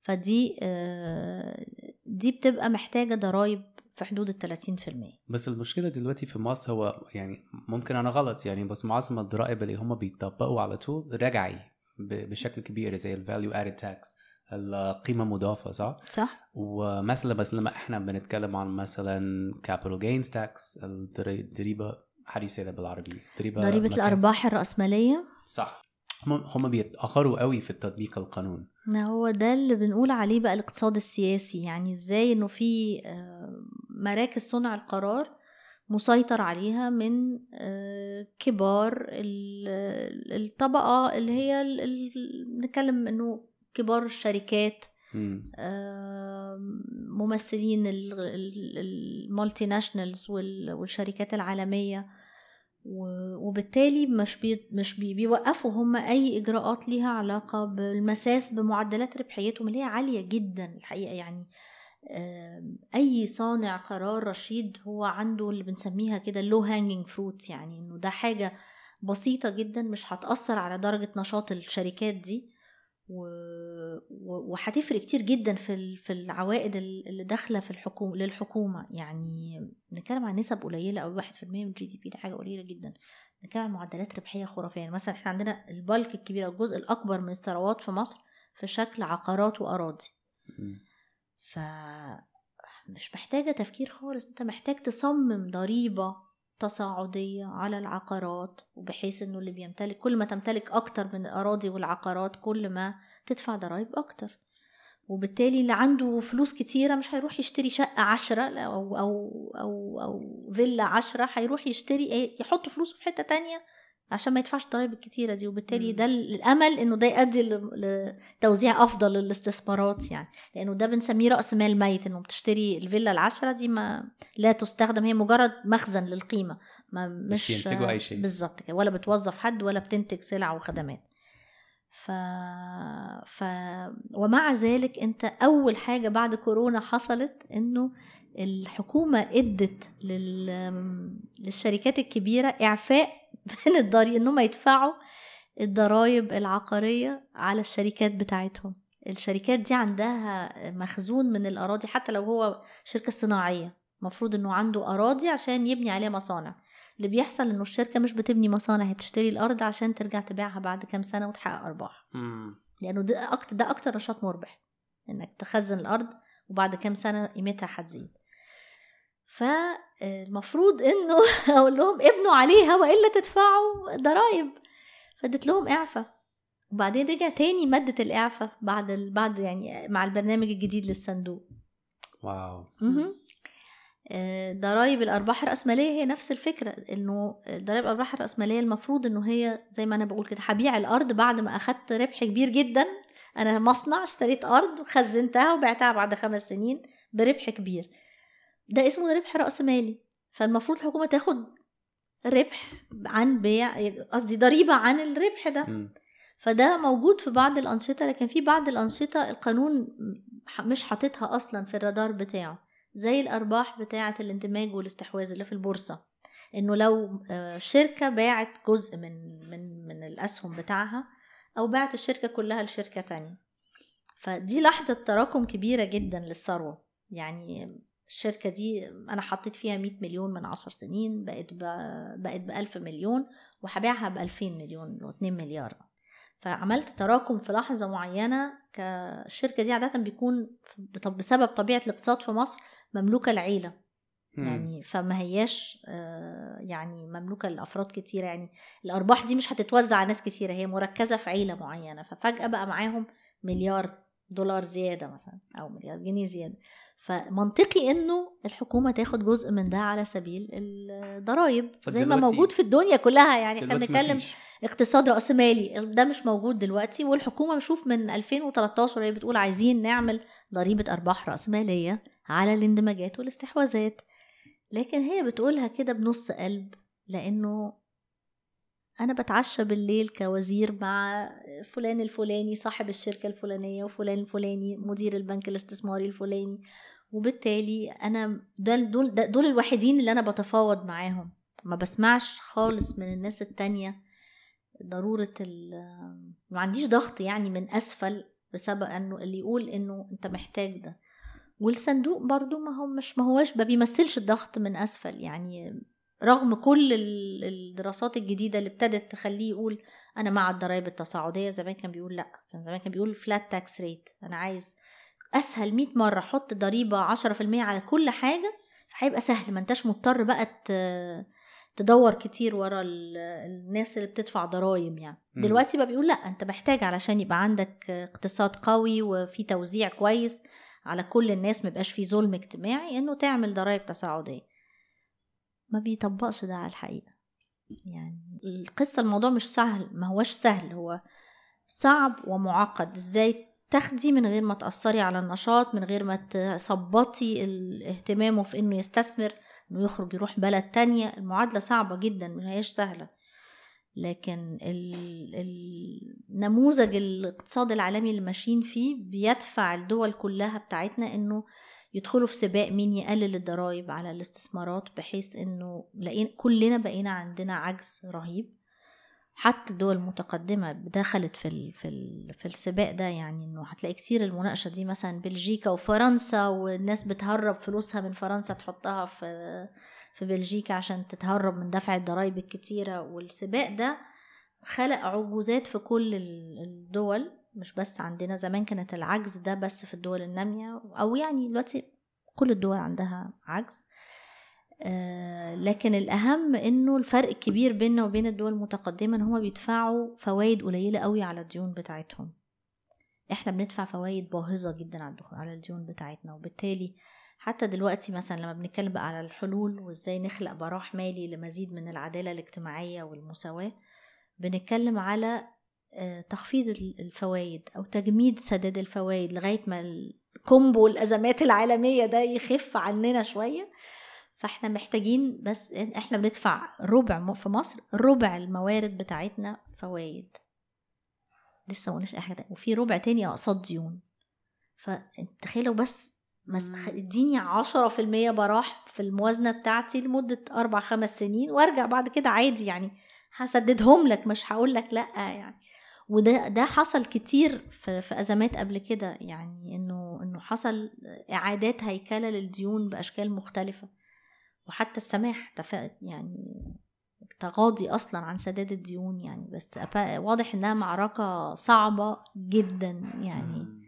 فدي آه، دي بتبقى محتاجة ضرايب في حدود ال 30% بس المشكلة دلوقتي في مصر هو يعني ممكن أنا غلط يعني بس معظم الضرائب اللي هم بيطبقوا على tool رجعي بشكل كبير زي ال value added tax القيمة المضافة صح؟ صح. ومثلا بس لما إحنا بنتكلم عن مثلا capital gains tax الضريبة how do you say that بالعربي؟ ضريبة ضريبة الأرباح الرأسمالية؟ صح. هم هم بيتأخروا قوي في تطبيق القانون. هو ده اللي بنقول عليه بقى الاقتصاد السياسي يعني إزاي إنه في آه، مراكز صنع القرار مسيطر عليها من آه، كبار الطبقة اللي هي نتكلم إنه كبار الشركات. ممثلين ال multinationals والشركات العالمية. وبالتالي مش بي مش بي بيوقفوا هم أي إجراءات ليها علاقة بالمساس بمعدلات ربحيتهم اللي هي عالية جدا الحقيقة. يعني أي صانع قرار رشيد هو عنده اللي بنسميها كده low hanging fruit يعني إنه ده حاجة بسيطة جدا مش هتأثر على درجة نشاط الشركات دي. وهتفرق كتير جدا في في العوائد اللي داخلة في الحكومة للحكومة. يعني نتكلم عن نسب قليلة أو 1% من الجي دي بي دي حاجة قليلة جدا. نتكلم عن معدلات ربحية خرافية. يعني مثلا إحنا عندنا البلك الكبير الجزء الأكبر من الثروات في مصر في شكل عقارات وأراضي. ف مش محتاجة تفكير خالص. أنت محتاج تصمم ضريبة تصاعدية على العقارات وبحيث إنه اللي بيمتلك كل ما تمتلك أكتر من الاراضي والعقارات كل ما تدفع ضرائب أكتر. وبالتالي اللي عنده فلوس كتيرة مش هيروح يشتري شقة عشرة أو أو أو أو فيلا عشرة هيروح يشتري إيه؟ يحط فلوسه في حتة تانية عشان ما يدفعش الضرايب الكتيرة دي وبالتالي ده الأمل إنه ده يؤدي لتوزيع أفضل للاستثمارات يعني. لأنه ده بنسميه رأس مال ميت إنه بتشتري الفيلا العشرة دي ما لا تستخدم هي مجرد مخزن للقيمة ما مش بينتجوا أي شيء. بالظبط كده ولا بتوظف حد ولا بتنتج سلع وخدمات. ف... ف... ومع ذلك أنت أول حاجة بعد كورونا حصلت إنه الحكومة أدت لل... للشركات الكبيرة إعفاء من الضريبه انهم يدفعوا الضرايب العقارية على الشركات بتاعتهم. الشركات دي عندها مخزون من الأراضي حتى لو هو شركة صناعية. المفروض إنه عنده أراضي عشان يبني عليها مصانع. اللي بيحصل إنه الشركة مش بتبني مصانع هي بتشتري الأرض عشان ترجع تبيعها بعد كام سنة وتحقق أرباح. لأنه ده أكتر ده أكتر نشاط مربح إنك تخزن الأرض وبعد كام سنة قيمتها هتزيد. فالمفروض إنه أقول لهم ابنوا عليها وإلا تدفعوا ضرائب. فاديت لهم إعفاء. وبعدين رجع تاني مادة الإعفاء بعد ال... بعد يعني مع البرنامج الجديد للصندوق. واو. آه، ضرائب الأرباح الرأسمالية هي نفس الفكرة إنه ضرائب الأرباح الرأسمالية المفروض إنه هي زي ما أنا بقول كده هبيع الأرض بعد ما أخدت ربح كبير جدا. أنا مصنع اشتريت أرض وخزنتها وبعتها بعد خمس سنين بربح كبير. ده اسمه ربح رأس مالي. فالمفروض الحكومة تاخد ربح عن بيع قصدي ضريبة عن الربح ده. فده موجود في بعض الأنشطة لكن في بعض الأنشطة القانون مش حاططها أصلا في الرادار بتاعه زي الأرباح بتاعة الاندماج والاستحواذ اللي في البورصة. إنه لو آه، شركة باعت جزء من من من الأسهم بتاعها أو باعت الشركة كلها لشركة تانية. فدي لحظة تراكم كبيرة جدا للثروة. يعني الشركة دي أنا حطيت فيها 100 مليون من عشر سنين بقت ب... بقت بألف مليون وهبيعها بألفين مليون واتنين مليار. فعملت تراكم في لحظة معينة كالشركة دي عادة بيكون بسبب طبيعة الاقتصاد في مصر مملوكة العيلة. يعني فما هياش آه، يعني مملوكة لأفراد كتيرة يعني الأرباح دي مش هتتوزع على ناس كتيرة هي مركزة في عيلة معينة. ففجأة بقى معاهم مليار دولار زيادة مثلا أو مليار جنيه زيادة. فمنطقي إنه الحكومة تاخد جزء من ده على سبيل الضرايب زي ما موجود في الدنيا كلها يعني إحنا بنتكلم اقتصاد راسمالي ده مش موجود دلوقتي. والحكومة بشوف من 2013 هي بتقول عايزين نعمل ضريبة أرباح رأسمالية على الاندماجات والاستحواذات. لكن هي بتقولها كده بنص قلب لأنه أنا بتعشى بالليل كوزير مع فلان الفلاني صاحب الشركة الفلانية وفلان الفلاني مدير البنك الاستثماري الفلاني. وبالتالي ده دول ده دول الوحيدين اللي أنا بتفاوض معاهم. ما بسمعش خالص من الناس التانية ضرورة ما عنديش ضغط يعني من أسفل بسبب أنه اللي يقول أنه أنت محتاج ده. والصندوق برضو ما هو مش ما هوش ما بيمثلش الضغط من أسفل يعني رغم كل الدراسات الجديدة اللي ابتدت تخليه يقول أنا مع الضرائب التصاعدية زمان كان بيقول لأ كان زمان كان بيقول فلات تاكس ريت أنا عايز أسهل 100 مرة حط ضريبة 10% على كل حاجة فهيبقى سهل ما أنتش مضطر بقى تدور كتير ورا الناس اللي بتدفع ضرايب يعني. دلوقتي بقى بيقول لأ أنت محتاج علشان يبقى عندك اقتصاد قوي وفي توزيع كويس على كل الناس ما يبقاش في ظلم اجتماعي إنه تعمل ضرائب تصاعدية. ما بيطبقش ده على الحقيقة. يعني القصة الموضوع مش سهل ما هوش سهل هو صعب ومعقد. إزاي تاخدي من غير ما تأثري على النشاط من غير ما تثبطي اهتمامه في إنه يستثمر إنه يخرج يروح بلد تانية. المعادلة صعبة جدا ما هيش سهلة. لكن النموذج الاقتصاد العالمي اللي ماشيين فيه بيدفع الدول كلها بتاعتنا إنه يدخلوا في سباق مين يقلل الضرائب على الاستثمارات بحيث إنه كلنا بقينا عندنا عجز رهيب. حتى الدول المتقدمة دخلت في في في السباق ده يعني إنه هتلاقي كتير المناقشة دي مثلا بلجيكا وفرنسا والناس بتهرب فلوسها من فرنسا تحطها في في بلجيكا عشان تتهرب من دفع الضرايب الكتيرة. والسباق ده خلق عجوزات في كل الدول. مش بس عندنا زمان كانت العجز ده بس في الدول النامية أو يعني دلوقتي كل الدول عندها عجز. آه، لكن الأهم إنه الفرق الكبير بيننا وبين الدول المتقدمة إن هما بيدفعوا فوائد قليلة قوي على الديون بتاعتهم. إحنا بندفع فوائد باهظة جدا على الديون بتاعتنا وبالتالي حتى دلوقتي مثلا لما بنتكلم بقى على الحلول وإزاي نخلق براح مالي لمزيد من العدالة الاجتماعية والمساواة بنتكلم على تخفيض الفوائد أو تجميد سداد الفوائد لغاية ما ال combo الأزمات العالمية ده يخف عننا شوية. فإحنا محتاجين بس إحنا بندفع ربع في مصر ربع الموارد بتاعتنا فوايد لسه مقولناش أي حاجة وفي ربع تاني أقساط ديون. فتخيلوا بس إديني عشرة في المية براح في الموازنة بتاعتي لمدة أربع خمس سنين وأرجع بعد كده عادي يعني. هسددهم لك مش هقول لك لأ يعني. وده ده حصل كتير في, في أزمات قبل كده يعني إنه إنه حصل إعادات هيكلة للديون بأشكال مختلفة. وحتى السماح يعني تغاضي أصلا عن سداد الديون يعني بس واضح إنها معركة صعبة جدا يعني.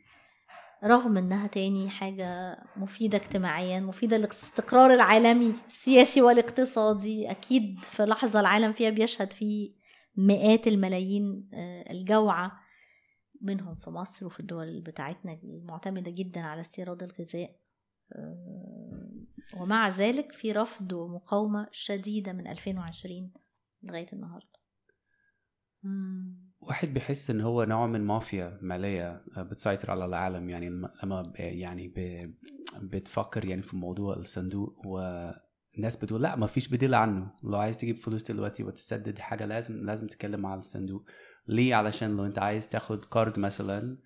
رغم إنها تاني حاجة مفيدة اجتماعيا مفيدة للاستقرار العالمي السياسي والاقتصادي أكيد في لحظة العالم فيها بيشهد فيه مئات الملايين آه، الجوعة منهم في مصر وفي الدول بتاعتنا المعتمده جدا على استيراد الغذاء آه، ومع ذلك في رفض ومقاومة شديدة من 2020 لغاية النهاردة. واحد بيحس إن هو نوع من مافيا مالية بتسيطر على العالم يعني لما يعني بتفكر يعني في موضوع الصندوق و الناس بتقول لا ما فيش بديل عنه. لو عايز تجيب فلوس دلوقتي وتسدد حاجة لازم لازم تتكلم مع الصندوق. ليه؟ علشان لو انت عايز تاخد card مثلا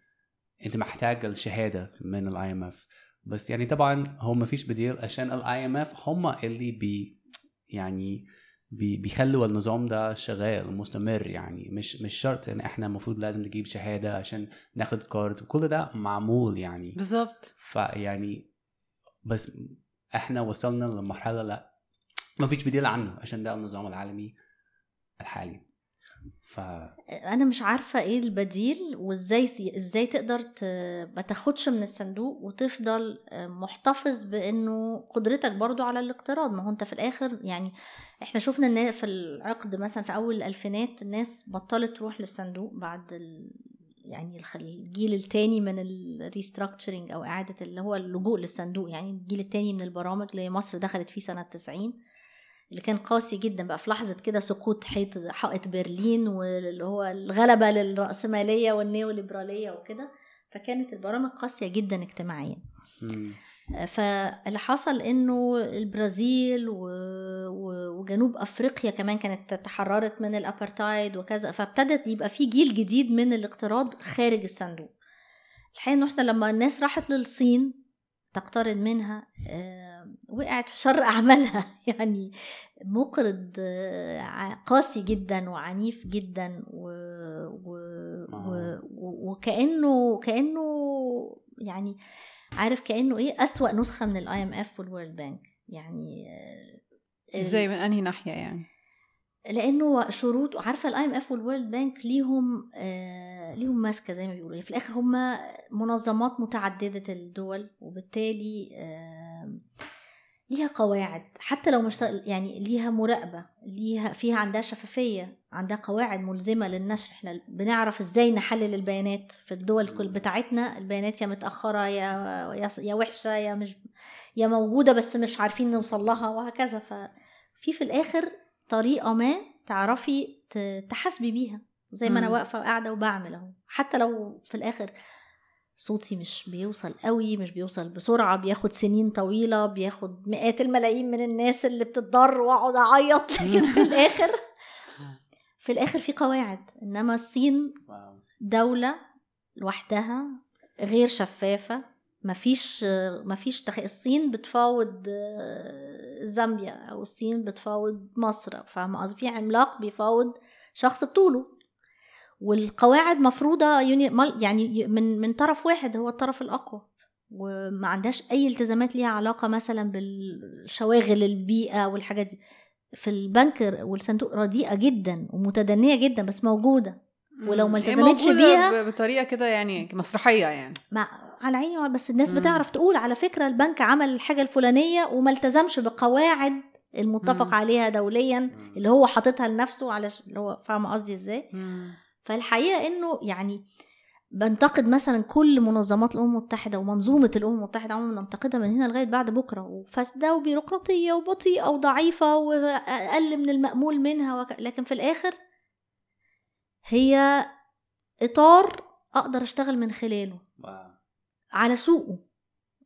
انت محتاج الشهادة من ال IMF بس يعني طبعا هو ما فيش بديل عشان ال IMF هم اللي بي يعني بي بيخلوا النظام ده شغال مستمر يعني. مش مش شرط ان إحنا المفروض لازم نجيب شهادة عشان ناخد كارد. وكل ده معمول يعني. بالظبط. فيعني بس إحنا وصلنا لمرحلة لا ما فيش بديل عنه عشان ده النظام العالمي الحالي ف أنا مش عارفة إيه البديل وازاي إزاي تقدر ت... ما تاخدش من الصندوق وتفضل محتفظ بانه قدرتك برضو على الاقتراض ما هو انت في الآخر يعني إحنا شفنا ان في العقد مثلا في اول الالفينات الناس بطلت تروح للصندوق بعد. يعني الجيل التاني من الريستراكتشرنج أو إعادة اللي هو اللجوء للصندوق يعني الجيل التاني من البرامج اللي مصر دخلت فيه سنة 90 اللي كان قاسي جدا بقى في لحظة كده سقوط حيط حائط برلين واللي هو الغلبة للرأسمالية والنيوليبرالية وكده فكانت البرامج قاسية جدا اجتماعيا. فاللي حصل إنه البرازيل. وجنوب أفريقيا كمان كانت تحررت من الأبارتايد وكذا فابتدت يبقى في جيل جديد من الاقتراض خارج الصندوق الحقيقة إنه إحنا لما الناس راحت للصين تقترض منها وقعت في شر أعمالها يعني مقرض قاسي جدا وعنيف جدا و... و... و... وكأنه كأنه يعني عارف كأنه إيه أسوأ نسخة من ال IMF وال World Bank يعني إزاي من أنهي ناحية يعني؟ لأنه شروط عارفة ال IMF وال World Bank ليهم آه ليهم ماسكة زي ما بيقولوا. في الآخر هم منظمات متعددة الدول وبالتالي آه ليها قواعد. حتى لو مش يعني ليها مراقبة ليها فيها عندها شفافية. عندها قواعد ملزمة للنشر. إحنا بنعرف إزاي نحلل البيانات في الدول كل بتاعتنا. البيانات يا متأخرة يا يا وحشة يا مش يا موجودة بس مش عارفين نوصل لها وهكذا. ففي في الآخر طريقة ما تعرفي تحاسبي بيها زي ما أنا واقفة وقاعدة وبعمل أهو. حتى لو في الآخر صوتي مش بيوصل قوي مش بيوصل بسرعة بياخد سنين طويلة بياخد مئات الملايين من الناس اللي بتتضر وأقعد أعيط. لكن في الآخر في الآخر في قواعد إنما الصين دولة لوحدها غير شفافة مفيش مفيش تخ... الصين بتفاوض زامبيا أو الصين بتفاوض مصر فاهمة قصدي؟ في عملاق بيفاوض شخص بطوله. والقواعد مفروضة يعني من من طرف واحد هو الطرف الأقوى. وما عندهاش أي التزامات ليها علاقة مثلا بالشواغل البيئة والحاجات دي. في البنك والصندوق رديئة جدا ومتدنية جدا بس موجودة. ولو ما التزمتش بيها بطريقة كده يعني مسرحية يعني. مع على عيني بس الناس بتعرف تقول على فكرة البنك عمل الحاجة الفلانية وما التزمش بقواعد المتفق مم. عليها دوليا مم. اللي هو حاططها لنفسه على اللي هو فاهمة قصدي إزاي؟ فالحقيقة إنه يعني بنتقد مثلا كل منظمات الأمم المتحدة ومنظومة الأمم المتحدة عموما بنتقدها من هنا لغاية بعد بكرة وفاسدة وبيروقراطية وبطيئة وضعيفة وأقل من المأمول منها وك... لكن في الآخر هي إطار أقدر أشتغل من خلاله واو. على سوقه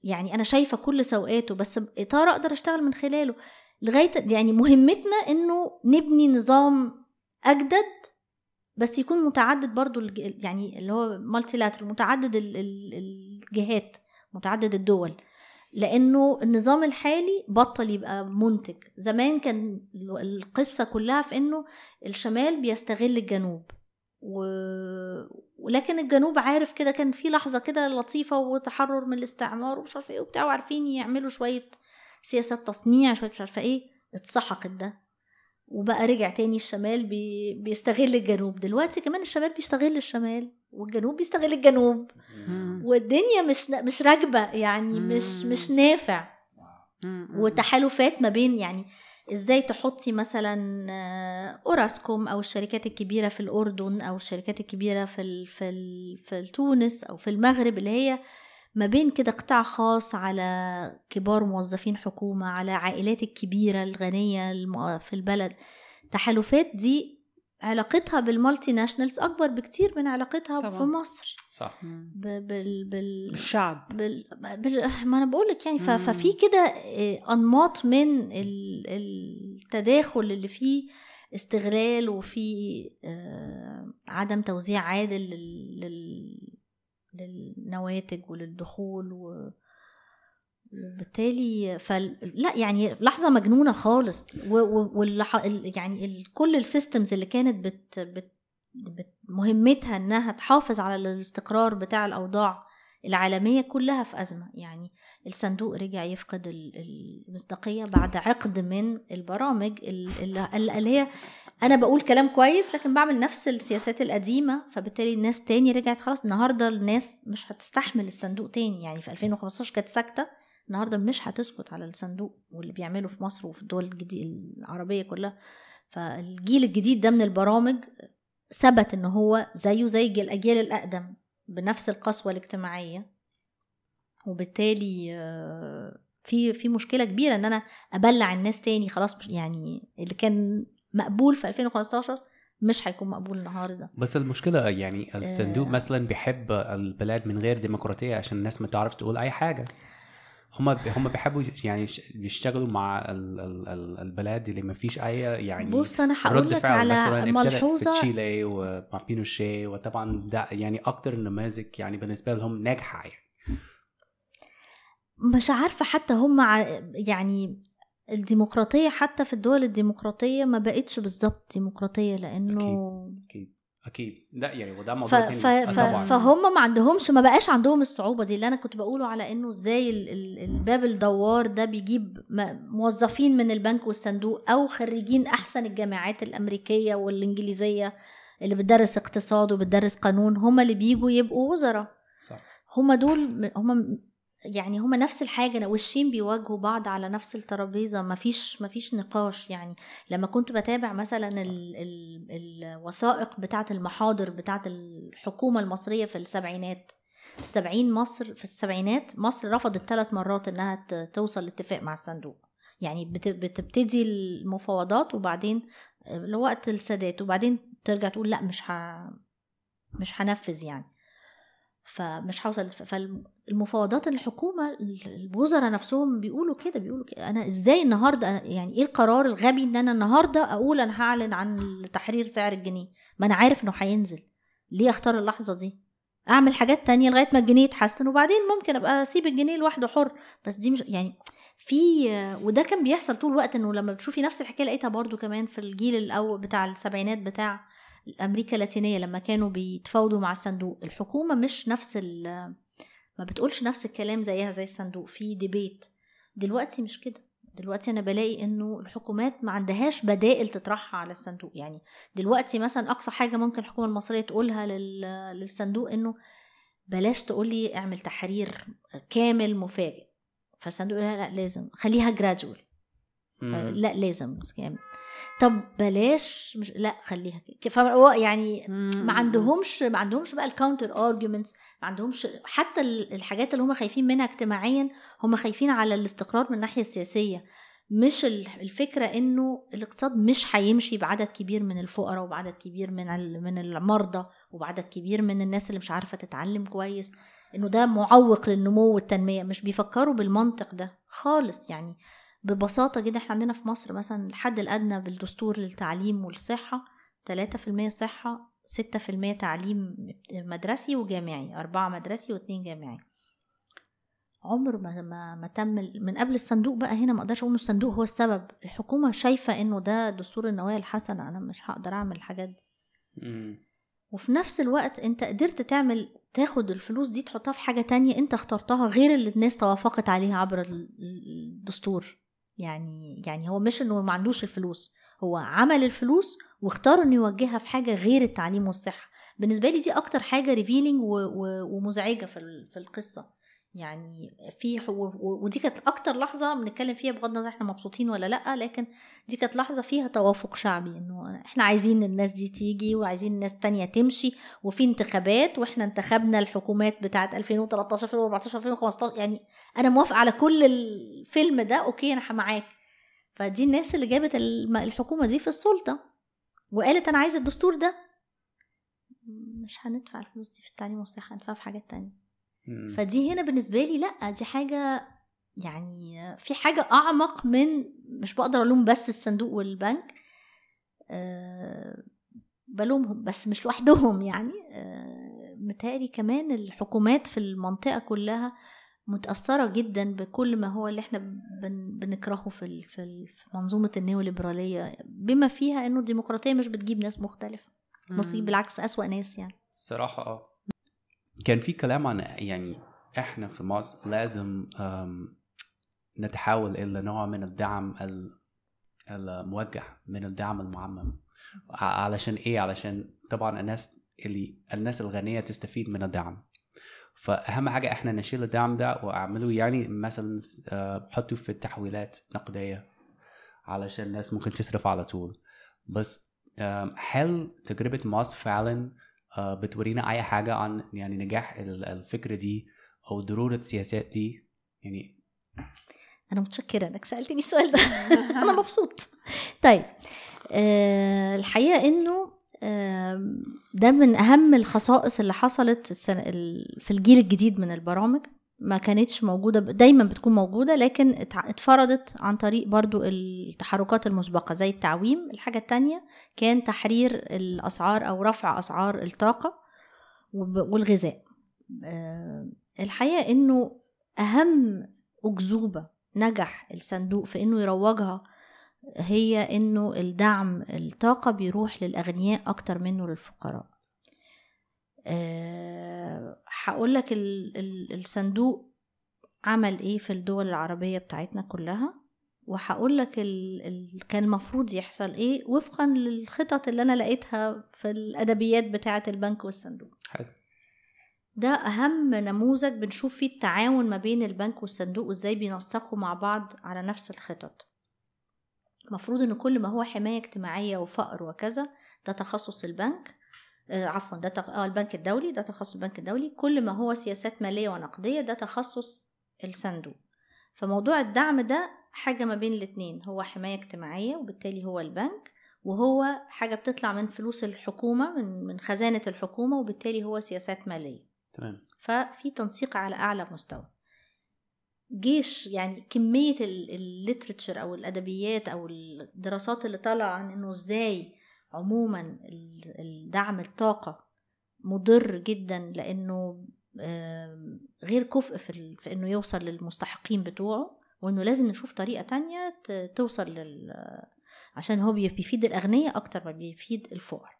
يعني أنا شايفة كل سوقاته بس إطار أقدر أشتغل من خلاله لغاية يعني مهمتنا إنه نبني نظام أجدد بس يكون متعدد برضو يعني اللي هو مالتي متعدد الجهات متعدد الدول. لأنه النظام الحالي بطل يبقى منتج. زمان كان القصة كلها في إنه الشمال بيستغل الجنوب. و... ولكن الجنوب عارف كده كان في لحظة كده لطيفة وتحرر من الاستعمار ومش عارفة إيه وبتاع وعارفين يعملوا شوية سياسات تصنيع شوية مش عارفة إيه. اتسحقت ده. وبقى رجع تاني الشمال بي... بيستغل الجنوب. دلوقتي كمان الشمال بيستغل الشمال والجنوب بيستغل الجنوب. والدنيا مش مش راكبة يعني مش مش نافع. وتحالفات ما بين يعني إزاي تحطي مثلا أوراسكوم أو الشركات الكبيرة في الأردن أو الشركات الكبيرة في ال في ال في تونس أو في المغرب اللي هي ما بين كده قطاع خاص على كبار موظفين حكومة على عائلات الكبيرة الغنية في البلد. تحالفات دي علاقتها بال multinationals أكبر بكتير من علاقتها طبعا. في مصر. صح. بال بال بالشعب بال, بال... ما أنا بقول لك يعني ف... ففي كده أنماط من التداخل اللي فيه استغلال وفي عدم توزيع عادل لل... للنواتج وللدخول و... وبالتالي فل... لا يعني لحظة مجنونة خالص. و... و... يعني ال... كل السيستمز اللي كانت بت... بت... بت... مهمتها إنها تحافظ على الاستقرار بتاع الأوضاع العالمية كلها في أزمة. يعني الصندوق رجع يفقد المصداقية بعد عقد من البرامج اللي هي أنا بقول كلام كويس لكن بعمل نفس السياسات القديمة فبالتالي الناس تاني رجعت خلاص النهارده الناس مش هتستحمل الصندوق تاني. يعني في 2015 كانت ساكتة النهارده مش هتسكت على الصندوق واللي بيعمله في مصر وفي الدول الجديد العربية كلها. فالجيل الجديد ده من البرامج ثبت إن هو زيه زي الأجيال الأقدم بنفس القسوة الاجتماعية. وبالتالي في في مشكلة كبيرة إن أنا أبلع الناس تاني خلاص يعني اللي كان مقبول في 2015 مش هيكون مقبول النهارده. بس المشكلة يعني الصندوق آه. مثلا بيحب البلاد من غير ديمقراطية عشان الناس ما تعرف تقول أي حاجة. هم هم بيحبوا يعني يشتغلوا مع البلاد اللي ما فيش أي يعني بص أنا هقول لك على ملحوظه في تشيلي ومع بينوشي وطبعا ده يعني أكتر النماذج يعني بالنسبة لهم ناجحة يعني. مش عارفة حتى هم يعني الديمقراطية حتى في الدول الديمقراطية ما بقتش بالظبط ديمقراطية لأنه أكيد أكيد لا يعني وده موضوع ف... تاني. ف... طبعا. فهم ما عندهمش ما بقاش عندهم الصعوبة دي اللي أنا كنت بقوله على إنه إزاي الباب الدوار ده بيجيب موظفين من البنك والصندوق أو خريجين أحسن الجامعات الأمريكية والإنجليزية اللي بتدرس اقتصاد وبتدرس قانون هم اللي بيجوا يبقوا وزراء. صح. هم دول هم يعني هما نفس الحاجة وشين بيواجهوا بعض على نفس الترابيزة مفيش مفيش نقاش يعني. لما كنت بتابع مثلا ال ال الوثائق بتاعة المحاضر بتاعة الحكومة المصرية في السبعينات في السبعين مصر في السبعينات مصر رفضت ثلاث مرات إنها توصل لاتفاق مع الصندوق. يعني بتبتدي المفاوضات وبعدين لوقت السادات وبعدين ترجع تقول لأ مش ه... مش هنفذ يعني. فمش هوصل فالمفاوضات الحكومة الوزراء نفسهم بيقولوا كده بيقولوا كده. أنا إزاي النهارده يعني إيه القرار الغبي إن أنا النهارده أقول أنا هعلن عن تحرير سعر الجنيه؟ ما أنا عارف إنه هينزل. ليه أختار اللحظة دي؟ أعمل حاجات تانية لغاية ما الجنيه يتحسن وبعدين ممكن أبقى أسيب الجنيه لوحده حر. بس دي مش يعني في وده كان بيحصل طول الوقت إنه لما بتشوفي نفس الحكاية لقيتها برضو كمان في الجيل الأول بتاع السبعينات بتاع أمريكا اللاتينية لما كانوا بيتفاوضوا مع الصندوق. الحكومة مش نفس ما بتقولش نفس الكلام زيها زي الصندوق في ديبيت دلوقتي مش كده. دلوقتي أنا بلاقي إنه الحكومات ما عندهاش بدائل تطرحها على الصندوق. يعني دلوقتي مثلا أقصى حاجة ممكن الحكومة المصرية تقولها للصندوق إنه بلاش تقولي اعمل تحرير كامل مفاجئ. فالصندوق لا, لا لازم. خليها gradual لا لازم. كامل طب بلاش مش لا خليها كده. يعني ما عندهمش ما عندهمش بقى ال counter arguments ما عندهمش حتى الحاجات اللي هم خايفين منها اجتماعيا هم خايفين على الاستقرار من الناحية السياسية. مش الفكرة إنه الاقتصاد مش هيمشي بعدد كبير من الفقراء وبعدد كبير من من المرضى وبعدد كبير من الناس اللي مش عارفة تتعلم كويس. إنه ده معوق للنمو والتنمية مش بيفكروا بالمنطق ده خالص. يعني ببساطة جدا إحنا عندنا في مصر مثلا الحد الأدنى بالدستور للتعليم والصحة تلاتة في المية صحة ستة في المية تعليم مدرسي وجامعي أربعة مدرسي واتنين جامعي. عمر ما ما, ما تم من قبل الصندوق بقى هنا ما أقدرش أقول الصندوق هو السبب. الحكومة شايفة إنه ده دستور النوايا الحسنة أنا مش هقدر أعمل الحاجات دي. وفي نفس الوقت أنت قدرت تعمل تاخد الفلوس دي تحطها في حاجة تانية أنت اخترتها غير اللي الناس توافقت عليها عبر الدستور. يعني يعني هو مش إنه ما عندوش الفلوس هو عمل الفلوس واختار إنه يوجهها في حاجة غير التعليم والصحة. بالنسبة لي دي أكتر حاجة revealing ومزعجة في القصة. يعني في ودي كانت أكتر لحظة بنتكلم فيها بغض النظر إحنا مبسوطين ولا لأ لكن دي كانت لحظة فيها توافق شعبي إنه إحنا عايزين الناس دي تيجي وعايزين الناس تانية تمشي وفي انتخابات وإحنا انتخبنا الحكومات بتاعه 2013 2014 2015 يعني أنا موافقة على كل الفيلم ده أوكي أنا معاك. فدي الناس اللي جابت الحكومة دي في السلطة وقالت أنا عايزة الدستور ده. مش هندفع الفلوس دي في التعليم والصحة هندفعها في حاجات تانية. فدي هنا بالنسبة لي لأ دي حاجة يعني في حاجة أعمق من مش بقدر ألوم بس الصندوق والبنك أه بلومهم بس مش لوحدهم يعني أه متهيألي كمان الحكومات في المنطقة كلها متأثرة جدا بكل ما هو اللي إحنا بن بنكرهه في في منظومة النيوليبرالية بما فيها إنه الديمقراطية مش بتجيب ناس مختلفة بتجيب بالعكس أسوأ ناس يعني. الصراحة آه. كان في كلام عن يعني إحنا في مصر لازم نتحول إلى نوع من الدعم الموجه من الدعم المعمم. علشان إيه؟ علشان طبعا الناس اللي الناس الغنية تستفيد من الدعم. فأهم حاجة إحنا نشيل الدعم ده وأعمله يعني مثلا حطوا في التحويلات نقدية علشان الناس ممكن تصرف على طول. بس هل تجربة مصر فعلا بتورينا أي حاجة عن يعني نجاح الفكرة دي أو ضرورة السياسات دي. يعني أنا متشكرة إنك سألتني السؤال ده. أنا مبسوط. طيب أه الحقيقة إنه ده من أهم الخصائص اللي حصلت في الجيل الجديد من البرامج. ما كانتش موجودة دايما بتكون موجودة لكن اتفرضت عن طريق برضو التحركات المسبقة زي التعويم. الحاجة التانية كان تحرير الأسعار أو رفع أسعار الطاقة والغذاء. الحقيقة إنه أهم أكذوبة نجح الصندوق في إنه يروجها هي إنه الدعم الطاقة بيروح للأغنياء أكتر منه للفقراء. هقول لك الصندوق عمل إيه في الدول العربية بتاعتنا كلها وهقول لك كان المفروض يحصل إيه وفقا للخطط اللي أنا لقيتها في الأدبيات بتاعة البنك والصندوق. حلو. ده أهم نموذج بنشوف فيه التعاون ما بين البنك والصندوق وإزاي بينسقوا مع بعض على نفس الخطط. المفروض إن كل ما هو حماية اجتماعية وفقر وكذا ده تخصص البنك آه عفوا ده تخ... آه البنك الدولي ده تخصص البنك الدولي. كل ما هو سياسات مالية ونقدية ده تخصص الصندوق. فموضوع الدعم ده حاجة ما بين الاتنين هو حماية اجتماعية وبالتالي هو البنك وهو حاجة بتطلع من فلوس الحكومة من, من خزانة الحكومة وبالتالي هو سياسات مالية. تمام. ففي تنسيق على أعلى مستوى. جيش يعني كمية الليترتشر أو الأدبيات أو الدراسات اللي طالعة عن إنه إزاي عموما الدعم الطاقة مضر جدا لأنه غير كفء في, إنه يوصل للمستحقين بتوعه وإنه لازم نشوف طريقة تانية توصل لل عشان هو بيفيد الأغنياء أكتر ما بيفيد الفقراء.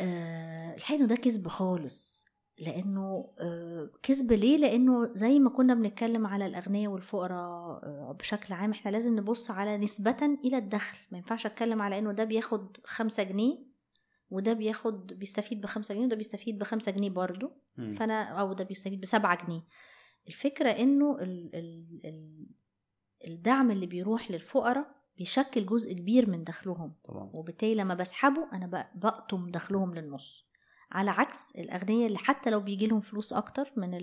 أه الحقيقة ده كذب خالص. لأنه آه، كذب ليه؟ لأنه زي ما كنا بنتكلم على الاغنياء والفقراء آه، بشكل عام إحنا لازم نبص على نسبة إلى الدخل. ما ينفعش أتكلم على إنه ده بياخد خمسة جنيه وده بياخد بيستفيد بخمسة جنيه وده بيستفيد بخمسة جنيه برضو فأنا أو ده بيستفيد بسبعة جنيه. الفكرة إنه ال ال ال الدعم اللي بيروح للفقراء بيشكل جزء كبير من دخلهم. طبعا. وبالتالي لما بسحبه أنا بقطم دخلهم للنص. على عكس الاغنياء اللي حتى لو بيجي لهم فلوس أكتر من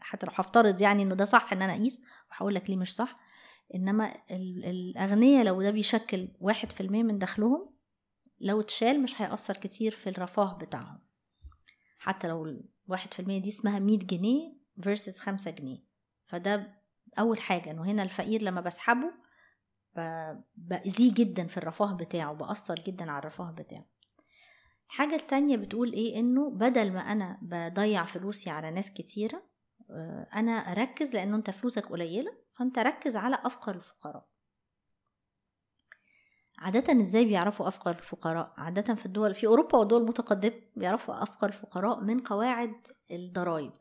حتى لو هفترض يعني إنه ده صح إن أنا أقيس وهقول لك ليه مش صح. إنما الاغنياء لو ده بيشكل واحد في المية من دخلهم لو اتشال مش هيأثر كتير في الرفاه بتاعهم. حتى لو الواحد في المية دي اسمها مية جنيه versus خمسة جنيه. فده أول حاجة إنه هنا الفقير لما بسحبه بأذيه جدا في الرفاه بتاعه بأثر جدا على الرفاه بتاعه. الحاجة التانية بتقول إيه؟ إنه بدل ما أنا بضيع فلوسي على ناس كتيرة آه، أنا أركز لأنه أنت فلوسك قليلة فأنت ركز على أفقر الفقراء. عادة إزاي بيعرفوا أفقر الفقراء؟ عادة في الدول في أوروبا والدول المتقدمة بيعرفوا أفقر الفقراء من قواعد الضرائب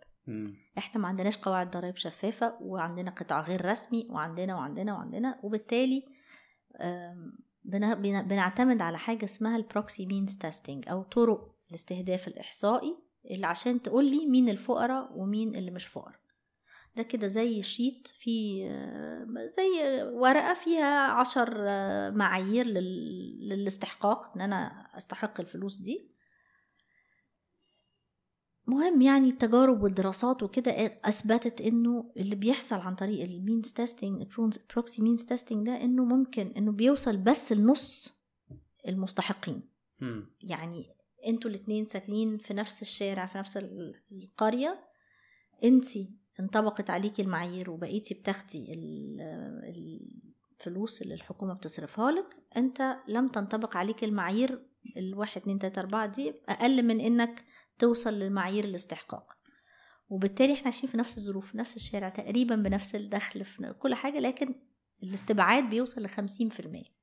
إحنا ما عندناش قواعد ضرائب شفافة وعندنا قطاع غير رسمي وعندنا وعندنا وعندنا وبالتالي بنعتمد على حاجة اسمها ال proxy means testing أو طرق الاستهداف الإحصائي اللي عشان تقول لي مين الفقراء ومين اللي مش فقراء. ده كده زي sheet في زي ورقة فيها عشر معايير للاستحقاق إن أنا أستحق الفلوس دي. مهم يعني التجارب والدراسات وكده أثبتت إنه اللي بيحصل عن طريق ال means testing ال proxy means testing ده إنه ممكن إنه بيوصل بس لنص المستحقين. يعني أنتوا الاتنين ساكنين في نفس الشارع في نفس القرية انت انطبقت عليكي المعايير وبقيتي بتاخدي الفلوس اللي الحكومة بتصرفها لك انت لم تنطبق عليك المعايير الواحد اتنين تلاتة أربعة دي أقل من إنك توصل لمعايير الاستحقاق. وبالتالي إحنا عايشين في نفس الظروف نفس الشارع تقريبا بنفس الدخل في كل حاجة لكن الاستبعاد بيوصل لخمسين في المية.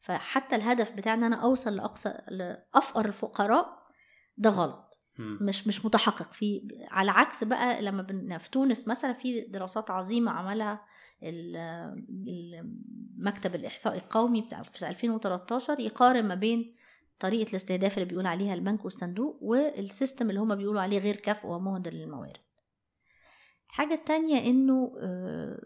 فحتى الهدف بتاع إن أنا أوصل لأقصى لأفقر الفقراء ده غلط. مش مش متحقق. في على عكس بقى لما في تونس مثلا في دراسات عظيمة عملها المكتب الإحصاء القومي في 2013 يقارن ما بين طريقة الاستهداف اللي بيقول عليها البنك والصندوق والسيستم اللي هما بيقولوا عليه غير كفء ومهدر للموارد. الحاجة التانية إنه آه،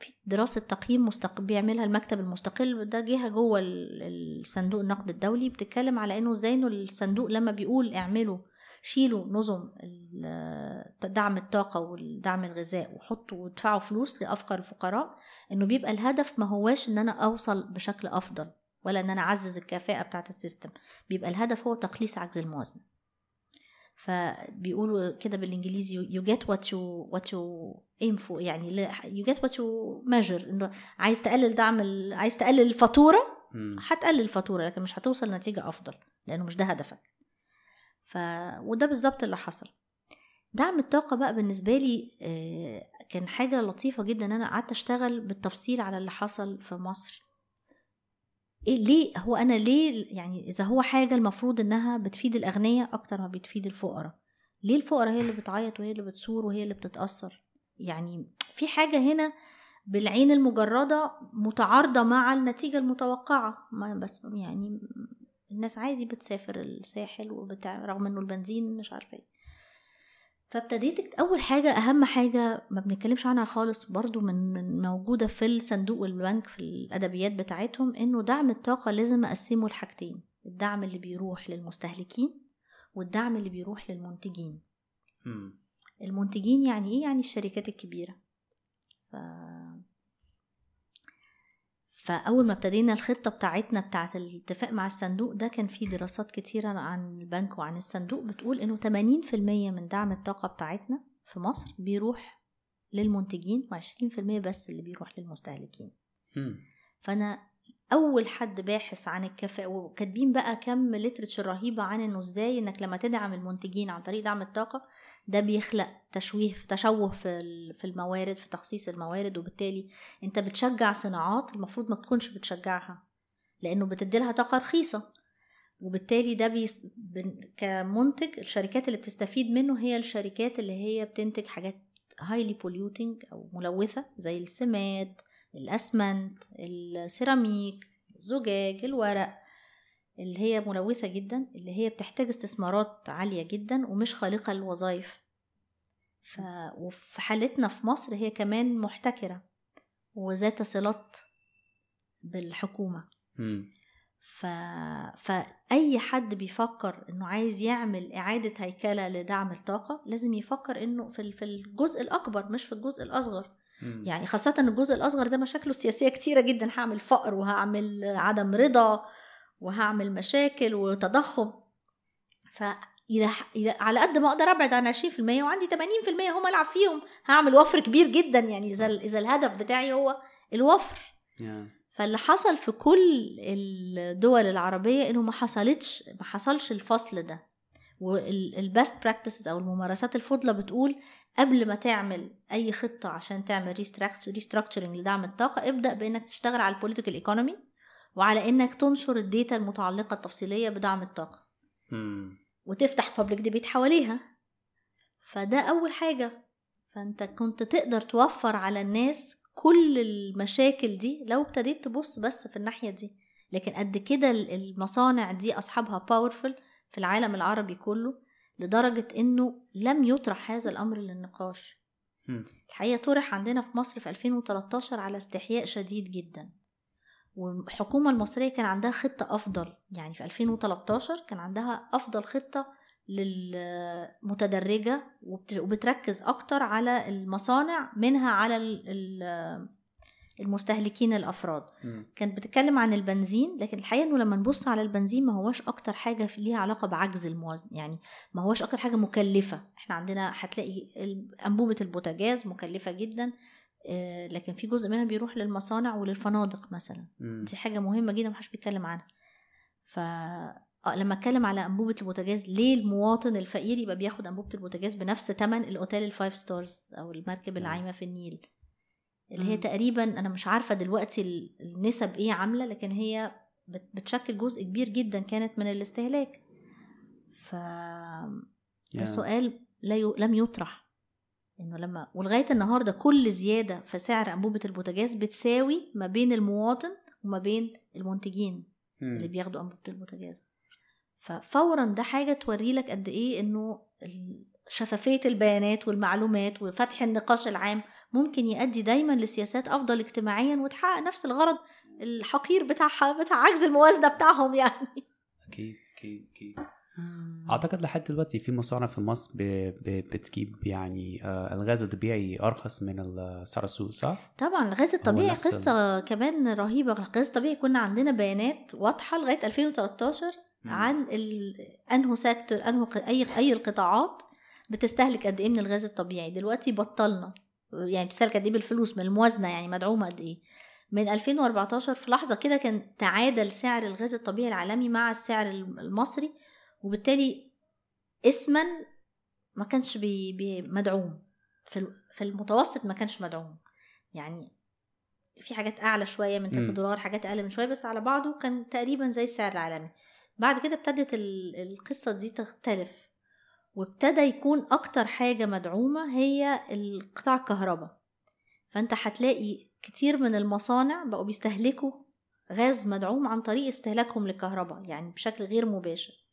في دراسة تقييم مستقل بيعملها المكتب المستقل ده جهة جوه الصندوق النقد الدولي بتتكلم على إنه إزاي إنه الصندوق لما بيقول اعملوا شيلوا نظم دعم الطاقة والدعم الغذاء وحطوا وادفعوا فلوس لأفقر الفقراء إنه بيبقى الهدف ما هواش إن أنا أوصل بشكل أفضل. ولا إن أنا أعزز الكفاءة بتاعة السيستم. بيبقى الهدف هو تقليص عجز الموازنة. فبيقولوا كده بالإنجليزي you get what you what you aim for. يعني you get what you measure. إنه عايز تقلل دعم ال... عايز تقلل الفاتورة هتقلل الفاتورة لكن مش هتوصل لنتيجة أفضل لأنه مش ده هدفك. ف وده بالظبط اللي حصل. دعم الطاقة بقى بالنسبة لي آه، كان حاجة لطيفة جدا أنا قعدت أشتغل بالتفصيل على اللي حصل في مصر. إيه ليه؟ هو أنا ليه يعني إذا هو حاجة المفروض إنها بتفيد الاغنياء أكتر ما بتفيد الفقراء. ليه الفقراء هي اللي بتعيط وهي اللي بتصور وهي اللي بتتأثر؟ يعني في حاجة هنا بالعين المجردة متعارضة مع النتيجة المتوقعة. ما بس يعني الناس عادي بتسافر الساحل وبتاع رغم إنه البنزين مش عارفة إيه. فابتديت أول حاجة أهم حاجة ما بنتكلمش عنها خالص برضو من موجودة في الصندوق والبنك في الأدبيات بتاعتهم إنه دعم الطاقة لازم أقسمه لحاجتين الدعم اللي بيروح للمستهلكين والدعم اللي بيروح للمنتجين. م. المنتجين يعني إيه؟ يعني الشركات الكبيرة. ف... فأول ما ابتدينا الخطة بتاعتنا بتاعت الاتفاق مع الصندوق ده كان في دراسات كتيرة عن البنك وعن الصندوق بتقول إنه 80% من دعم الطاقة بتاعتنا في مصر بيروح للمنتجين و20% بس اللي بيروح للمستهلكين. فأنا أول حد باحث عن الكفاءة وكاتبين بقى كم لترتشر رهيبه عن إنه إزاي إنك لما تدعم المنتجين عن طريق دعم الطاقة ده بيخلق تشويه تشوه في في الموارد في تخصيص الموارد وبالتالي انت بتشجع صناعات المفروض ما تكونش بتشجعها لأنه بتديلها طاقة رخيصة. وبالتالي ده بيس... كمنتج الشركات اللي بتستفيد منه هي الشركات اللي هي بتنتج حاجات highly polluting أو ملوثة زي السماد الأسمنت السيراميك الزجاج الورق. اللي هي ملوثة جدا اللي هي بتحتاج استثمارات عالية جدا ومش خالقة للوظائف ف... وفي حالتنا في مصر هي كمان محتكرة وذات صلات بالحكومة. ف... فأي حد بيفكر إنه عايز يعمل إعادة هيكلة لدعم الطاقة لازم يفكر إنه في الجزء الأكبر مش في الجزء الأصغر. يعني خاصة الجزء الأصغر ده مشاكله السياسية كتيرة جدا هعمل فقر وهعمل عدم رضا وهعمل مشاكل وتضخم. ف على قد ما أقدر أبعد عن 20% وعندي 80% هم العب فيهم. هعمل وفر كبير جدا يعني إذا إذا الهدف بتاعي هو الوفر. فاللي حصل في كل الدول العربية إنه ما حصلتش ما حصلش الفصل ده. وال best practices أو الممارسات الفضلة بتقول قبل ما تعمل أي خطة عشان تعمل restructuring لدعم الطاقة ابدأ بإنك تشتغل على ال political economy وعلى إنك تنشر ال data المتعلقة التفصيلية بدعم الطاقة. وتفتح public debate حواليها. فده أول حاجة. فأنت كنت تقدر توفر على الناس كل المشاكل دي لو ابتديت تبص بس في الناحية دي. لكن قد كده المصانع دي أصحابها powerful في العالم العربي كله لدرجة إنه لم يطرح هذا الأمر للنقاش. الحقيقة طرح عندنا في مصر في 2013 على استحياء شديد جدا. والحكومة المصرية كان عندها خطة أفضل يعني في 2013 كان عندها أفضل خطة للمتدرجة وبتركز أكتر على المصانع منها على المستهلكين الأفراد. كانت بتتكلم عن البنزين لكن الحقيقة إنه لما نبص على البنزين ما هوش أكتر حاجة ليها علاقة بعجز الموازنة يعني ما هوش أكتر حاجة مكلفة. إحنا عندنا هتلاقي أنبوبة البوتاجاز مكلفة جدا. لكن في جزء منها بيروح للمصانع وللفنادق مثلا. دي حاجة مهمة جدا محدش بيتكلم عنها. ف آه لما أتكلم على أنبوبة البوتاجاز ليه المواطن الفقير يبقى بياخد أنبوبة البوتاجاز بنفس ثمن الأوتيل ال five stars أو المركب العايمة في النيل؟ اللي هي تقريبا أنا مش عارفة دلوقتي النسب إيه عاملة لكن هي بتشكل جزء كبير جدا كانت من الاستهلاك. ف yeah. سؤال لا ي... لم يطرح. إنه لما ولغاية النهارده كل زيادة في سعر أنبوبة البوتاجاز بتساوي ما بين المواطن وما بين المنتجين hmm. اللي بياخدوا أنبوبة البوتاجاز. ففورا ده حاجة توري لك قد إيه إنه شفافية البيانات والمعلومات وفتح النقاش العام ممكن يؤدي دايما لسياسات أفضل اجتماعيا وتحقق نفس الغرض الحقير بتاعها بتاع عجز الموازنة بتاعهم يعني. أكيد أكيد أكيد. أعتقد لحد دلوقتي في مصانع في مصر بتجيب يعني آه، الغاز الطبيعي أرخص من سعر السوق صح؟ طبعا الغاز الطبيعي قصة كمان رهيبة. الغاز الطبيعي كنا عندنا بيانات واضحة لغاية 2013 عن انه سيكتور انه أي أي القطاعات بتستهلك قد إيه من الغاز الطبيعي. دلوقتي بطلنا. يعني بتستهلك قد إيه بالفلوس من الموازنه يعني مدعومة قد إيه. من 2014 في لحظة كده كان تعادل سعر الغاز الطبيعي العالمي مع السعر المصري وبالتالي اسما ما كانش بي بي مدعوم. في في المتوسط ما كانش مدعوم. يعني في حاجات أعلى شوية من 3 دولار حاجات أقل من شوية بس على بعضه كان تقريبا زي السعر العالمي. بعد كده ابتدت القصة دي تختلف وابتدى يكون أكتر حاجة مدعومة هي القطاع الكهرباء. فأنت هتلاقي كتير من المصانع بقوا بيستهلكوا غاز مدعوم عن طريق استهلاكهم للكهرباء يعني بشكل غير مباشر.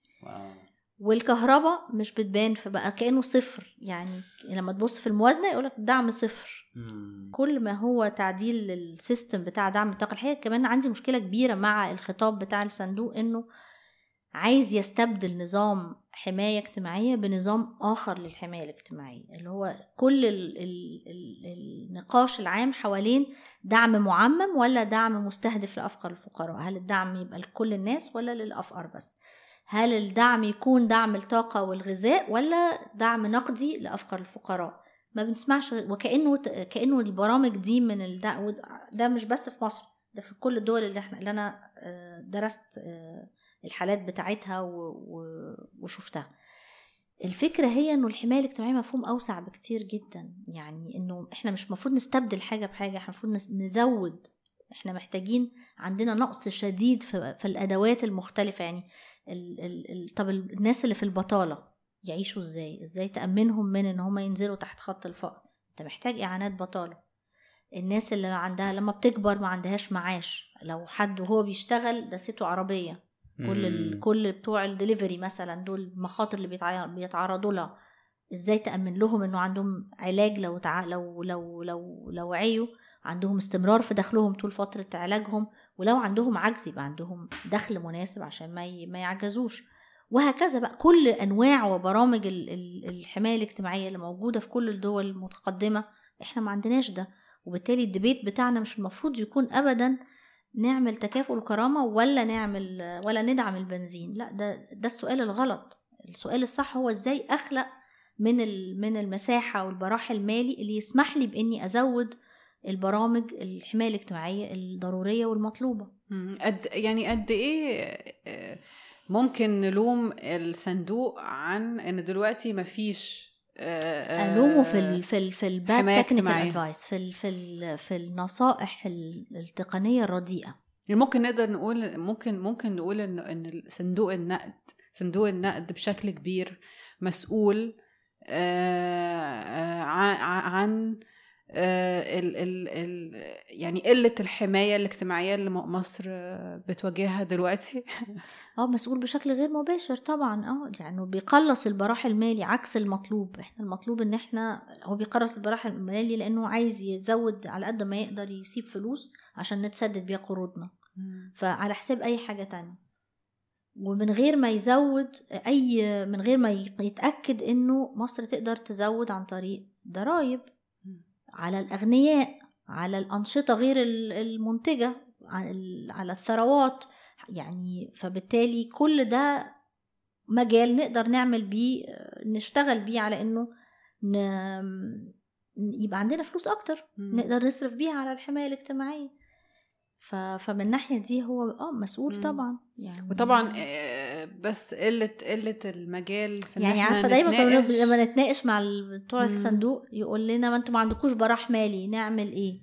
والكهرباء مش بتبان فبقى كأنه صفر. يعني لما تبص في الموازنة يقولك دعم صفر. مم. كل ما هو تعديل السيستم بتاع دعم الطاقة الحقيقة كمان عندي مشكلة كبيرة مع الخطاب بتاع الصندوق إنه عايز يستبدل نظام حماية اجتماعية بنظام آخر للحماية الاجتماعية اللي هو كل ال ال ال النقاش العام حوالين دعم معمم ولا دعم مستهدف لأفقر الفقراء. هل الدعم يبقى لكل الناس ولا للأفقر بس؟ هل الدعم يكون دعم الطاقة والغذاء ولا دعم نقدي لأفقر الفقراء؟ ما بنسمعش وكأنه كأنه البرامج دي من الدعم ده مش بس في مصر ده في كل الدول اللي إحنا اللي أنا آه، درست آه، الحالات بتاعتها وشفتها. الفكرة هي إنه الحماية الاجتماعية مفهوم أوسع بكتير جدا. يعني إنه إحنا مش المفروض نستبدل حاجة بحاجة إحنا المفروض نزود. إحنا محتاجين عندنا نقص شديد في, في الأدوات المختلفة. يعني ال ال ال طب الناس اللي في البطالة يعيشوا إزاي؟ إزاي تأمنهم من ان هم ينزلوا تحت خط الفقر؟ انت محتاج اعانات بطالة. الناس اللي عندها لما بتكبر ما عندهاش معاش. لو حد وهو بيشتغل دسته عربية. كل ال... كل بتوع الدليفري مثلا دول المخاطر اللي بيتعرضوا لها. إزاي تأمن لهم انه عندهم علاج لو تع... لو لو لو لو عيوا؟ عندهم استمرار في دخلهم طول فترة علاجهم. ولو عندهم عجز يبقى عندهم دخل مناسب عشان ما. ما يعجزوش. وهكذا بقى كل أنواع وبرامج ال... ال... الحماية الاجتماعية اللي موجودة في كل الدول المتقدمة إحنا ما عندناش ده. وبالتالي ال debate بتاعنا مش المفروض يكون ابدا نعمل تكافؤ الكرامة ولا نعمل ولا ندعم البنزين. لا ده ده السؤال الغلط. السؤال الصح هو إزاي أخلق من من المساحة والبراح المالي اللي يسمح لي بإني أزود البرامج الحماية الاجتماعية الضرورية والمطلوبة. قد يعني قد إيه آه، ممكن نلوم الصندوق عن إن دلوقتي مفيش الومه في ال في ال في الباد تكنيكال ادفايس في ال في ال في النصائح التقنية الرديئة. يعني ممكن نقدر نقول ممكن ممكن نقول إن إن صندوق النقد صندوق النقد بشكل كبير مسؤول آه، آه، عن آه، ال ال ال يعني قلة الحماية الاجتماعية اللي مصر بتواجهها دلوقتي. آه مسؤول بشكل غير مباشر طبعا. آه يعني بيقلص البراح المالي عكس المطلوب. إحنا المطلوب إن إحنا هو بيقلص البراح المالي لأنه عايز يزود على قد ما يقدر يسيب فلوس عشان نتسدد بيها قروضنا. فعلى حساب أي حاجة تانية. ومن غير ما يزود أي من غير ما يتأكد إنه مصر تقدر تزود عن طريق ضرائب. على الأغنياء على الأنشطة غير المنتجة على الثروات يعني فبالتالي كل ده مجال نقدر نعمل بيه نشتغل بيه على إنه ن... يبقى عندنا فلوس أكتر م. نقدر نصرف بيها على الحماية الاجتماعية. فمن الناحيه دي هو آه مسؤول. طبعا. يعني وطبعا آه، بس قلة قلة المجال في يعني عارفة دايما لما نتناقش مع بتوع الصندوق يقول لنا ما أنتوا ما عندكوش براح مالي نعمل إيه؟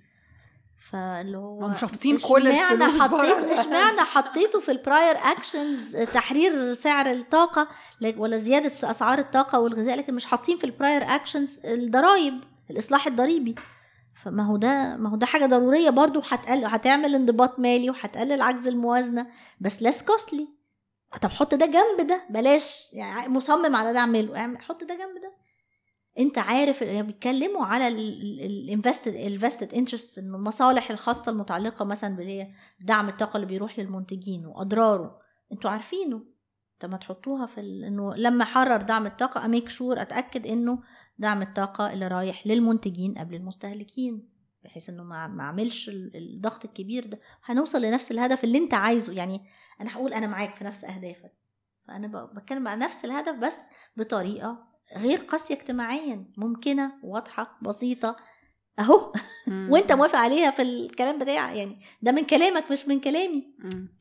فاللي هو مش حاطين كل الفلوس حطيته اشمعنى حطيته في البراير اكشنز تحرير سعر الطاقة ولا زيادة أسعار الطاقة والغذاء لكن مش حاطين في ال prior actions الضرايب الإصلاح الضريبي. فما هو ده ما هو ده حاجة ضرورية برضو هتقل هتعمل انضباط مالي وهتقلل عجز الموازنة بس ليس costly طب حط ده جنب ده بلاش يعني مصمم على ده اعمله حط ده جنب ده. انت عارف بيتكلموا على ال vested vested interest المصالح الخاصة المتعلقة مثلا بهي دعم الطاقة اللي بيروح للمنتجين وأضراره. أنتوا عارفينه. طب ما تحطوها في ال... إنه لما حرر دعم الطاقة اميك شور أتأكد إنه دعم الطاقة اللي رايح للمنتجين قبل المستهلكين بحيث إنه ما ما أعملش الضغط الكبير ده. هنوصل لنفس الهدف اللي أنت عايزه. يعني أنا هقول أنا معاك في نفس أهدافك. فأنا بتكلم على نفس الهدف بس بطريقة غير قاسية اجتماعيا. ممكنة واضحة بسيطة. أهو. وأنت موافق عليها في الكلام بتاعي. يعني ده من كلامك مش من كلامي.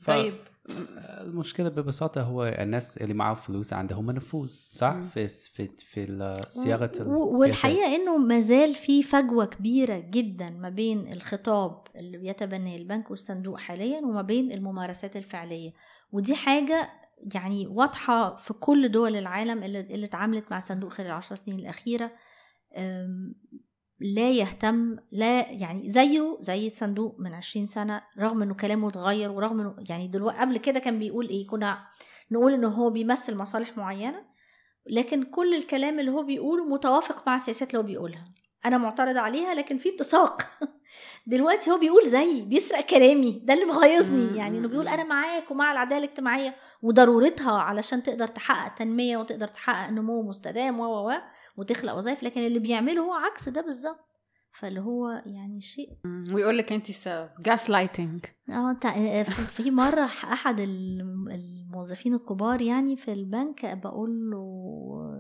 طيب. المشكلة ببساطة هو الناس اللي معاهم فلوس عندهم نفوذ صح؟ في في في صياغة والحقيقة إنه ما زال في فجوة كبيرة جدا ما بين الخطاب اللي بيتبناه البنك والصندوق حاليا وما بين الممارسات الفعلية. ودي حاجة يعني واضحة في كل دول العالم اللي, اللي اتعاملت مع صندوق خير العشر سنين الأخيرة. لا يهتم لا يعني زيه زي الصندوق من عشرين سنة رغم إنه كلامه اتغير ورغم إنه يعني دلوقتي قبل كده كان بيقول إيه كنا نقول إنه هو بيمثل مصالح معينة لكن كل الكلام اللي هو بيقوله متوافق مع السياسات اللي هو بيقولها. أنا معترضة عليها لكن في اتساق. دلوقتي هو بيقول زي بيسرق كلامي. ده اللي مغيظني. يعني إنه بيقول أنا معاك ومع العدالة الاجتماعية وضرورتها علشان تقدر تحقق تنميه وتقدر تحقق نمو مستدام و و وتخلق وظائف. لكن اللي بيعمله هو عكس ده بالظبط. فاللي هو يعني شيء. ويقول لك أنت جاس لايتنج آه في مرة أحد الموظفين الكبار يعني في البنك بقول له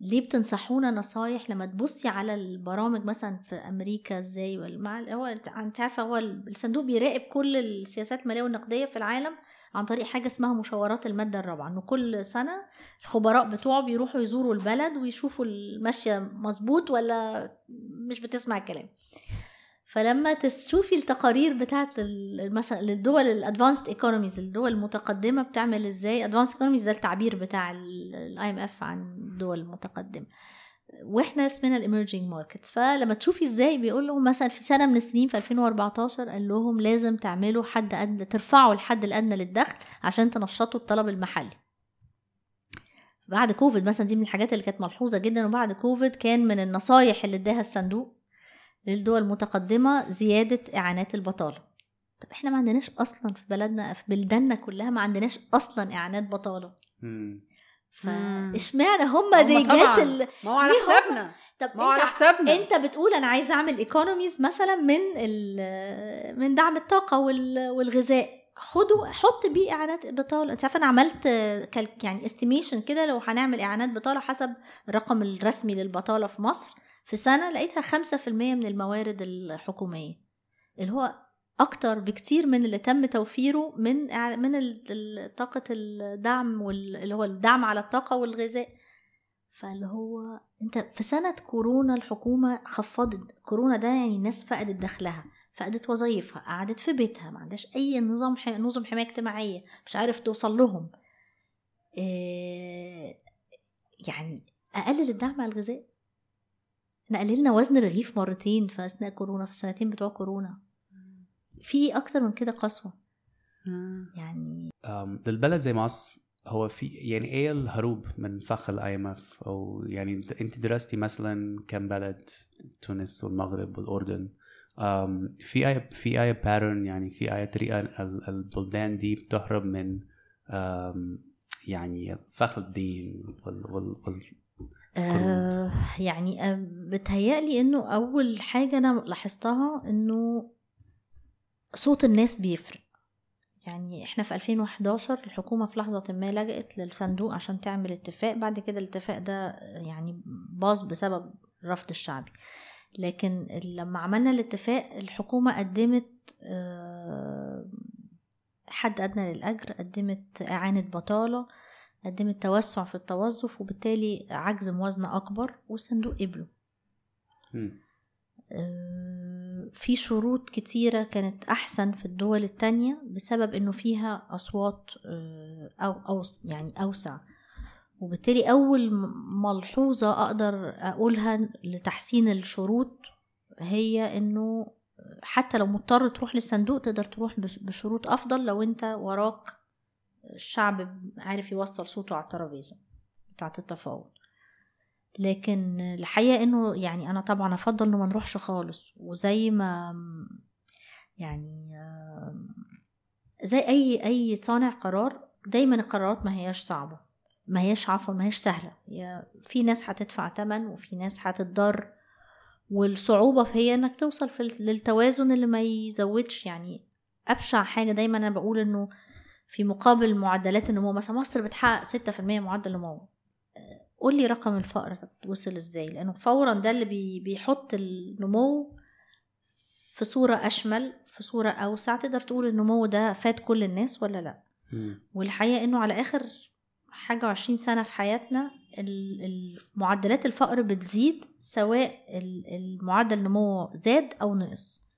ليه بتنصحونا نصايح لما تبصي على البرامج مثلا في أمريكا إزاي هو انت عارفة هو الصندوق بيراقب كل السياسات المالية والنقدية في العالم عن طريق حاجة اسمها مشاورات المادة الرابعة إنه كل سنة الخبراء بتوعه بيروحوا يزوروا البلد ويشوفوا الماشيه مظبوط ولا مش بتسمع الكلام. فلما تشوفي التقارير بتاعت مثلا للدول ال advanced economies الدول المتقدمة بتعمل إزاي؟ advanced economies ده التعبير بتاع ال IMF عن الدول المتقدمه وإحنا اسمنا ال emerging markets فلما تشوفي إزاي بيقول لهم مثلا في سنة من السنين في 2014 قال لهم لازم تعملوا حد أدنى ترفعوا الحد الأدنى للدخل عشان تنشطوا الطلب المحلي. بعد كوفيد مثلا دي من الحاجات اللي كانت ملحوظة جدا وبعد كوفيد كان من النصايح اللي اداها الصندوق للدول المتقدمة زيادة إعانات البطالة. طب إحنا ما عندناش أصلا في بلدنا في بلداننا كلها ما عندناش أصلا إعانات بطالة. فاشمعنى هم ديجات ال... ما هو على حسابنا. طب ما هو على حسابنا. أنت بتقول أنا عايز أعمل economies مثلا من من دعم الطاقة والغذاء. خدوا حط بيه إعانات بطالة. أنت عارفه أنا عملت يعني استيميشن كده لو هنعمل إعانات بطالة حسب الرقم الرسمي للبطالة في مصر. في سنة لقيتها خمسة في المية من الموارد الحكومية اللي هو أكتر بكتير من اللي تم توفيره من من طاقة الدعم واللي هو الدعم على الطاقة والغذاء. فاللي هو أنت في سنة كورونا الحكومة خفضت كورونا ده يعني الناس فقدت دخلها فقدت وظايفها قعدت في بيتها ما عندهاش أي نظام نظم حماية اجتماعية مش عارف توصل لهم. إيه يعني اقلل الدعم على الغذاء إحنا قللنا وزن الرغيف مرتين في أثناء كورونا في السنتين بتوع كورونا. في أكتر من كده قسوة. يعني للبلد زي مصر هو في يعني إيه الهروب من فخ ال IMF؟ أو يعني أنت درستي مثلا كم بلد؟ تونس والمغرب والأردن. في أي في أي pattern يعني في أي طريقة البلدان دي بتهرب من يعني فخ الدين وال, وال, وال آه يعني آه بتهيألي إنه أول حاجة أنا لاحظتها إنه صوت الناس بيفرق. يعني إحنا في 2011 الحكومة في لحظة ما لجأت للصندوق عشان تعمل اتفاق بعد كده الاتفاق ده يعني باظ بسبب الرفض الشعبي. لكن لما عملنا الاتفاق الحكومة قدمت آه، حد أدنى للأجر قدمت إعانة بطالة قدمت توسع في التوظف وبالتالي عجز موازنة أكبر والصندوق قبله. آه، في شروط كتيرة كانت أحسن في الدول التانية بسبب إنه فيها أصوات آه، أو, أو يعني أوسع. وبالتالي أول ملحوظة أقدر أقولها لتحسين الشروط هي إنه حتى لو مضطر تروح للصندوق تقدر تروح بشروط أفضل لو أنت وراك الشعب عارف يوصل صوته على الترابيزة بتاعة التفاوض. لكن الحقيقة إنه يعني أنا طبعا أفضل إنه ما نروحش خالص وزي ما يعني زي أي أي صانع قرار دايما القرارات ما هياش صعبة ما هياش عفوا ما هياش سهلة. في ناس هتدفع تمن وفي ناس هتتضر والصعوبة هي إنك توصل في للتوازن اللي ما يزودش. يعني أبشع حاجة دايما أنا بقول إنه في مقابل معدلات النمو مثلا مصر بتحقق ستة في المية معدل نمو. قول لي رقم الفقر وصل إزاي؟ لأنه فورا ده اللي بي بيحط النمو في صورة أشمل في صورة أوسع. تقدر تقول النمو ده فات كل الناس ولا لأ؟ والحقيقة إنه على آخر حاجة وعشرين سنة في حياتنا معدلات الفقر بتزيد سواء المعدل النمو زاد أو نقص.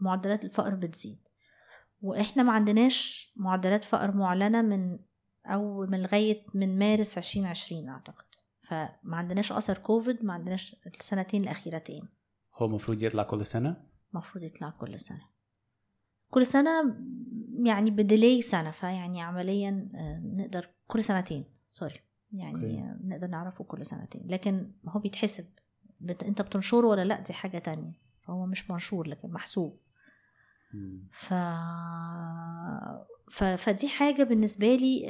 معدلات الفقر بتزيد. وإحنا ما عندناش معدلات فقر معلنة من أو من لغاية من مارس 2020 أعتقد. فما عندناش أثر كوفيد ما عندناش السنتين الأخيرتين. هو المفروض يطلع كل سنة؟ المفروض يطلع كل سنة. كل سنة يعني بديلي سنة فيعني عمليا آه، نقدر كل سنتين sorry. يعني okay. نقدر نعرفه كل سنتين. لكن هو بيتحسب. بت... أنت بتنشره ولا لأ؟ دي حاجة تانية. فهو مش منشور لكن محسوب. ف ف... فدي حاجة بالنسبة لي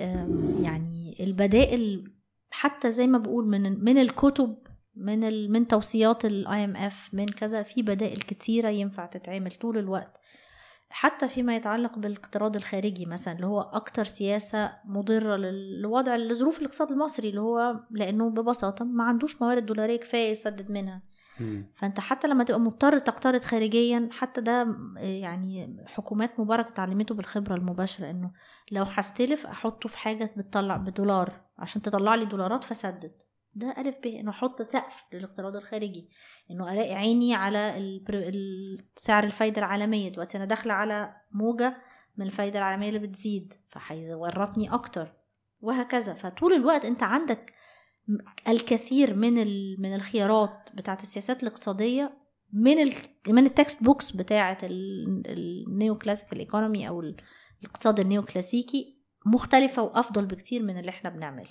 يعني البدائل حتى زي ما بقول من من الكتب من ال... من توصيات ال IMF من كذا في بدائل كتيرة ينفع تتعمل طول الوقت. حتى فيما يتعلق بالاقتراض الخارجي مثلا اللي هو أكتر سياسة مضرة للوضع لظروف الاقتصاد المصري اللي هو لأنه ببساطة ما عندوش موارد دولارية كفاية يسدد منها. فأنت حتى لما تبقى مضطر تقترض خارجيا حتى ده يعني حكومات مبارك اتعلمته بالخبرة المباشرة إنه لو هستلف أحطه في حاجة بتطلع بدولار عشان تطلع لي دولارات فسدد. ده ألف ب إنه أحط سقف للاقتراض الخارجي. إنه ألاقي عيني على سعر الفايدة العالمية. دلوقتي أنا داخلة على موجة من الفايدة العالمية اللي بتزيد فهيورطني أكتر. وهكذا. فطول الوقت أنت عندك الكثير من من الخيارات بتاعت السياسات الاقتصادية من ال من ال textbooks بتاعه ال neoclassical economy أو الاقتصاد ال neo كلاسيكي مختلفة وأفضل بكتير من اللي إحنا بنعمله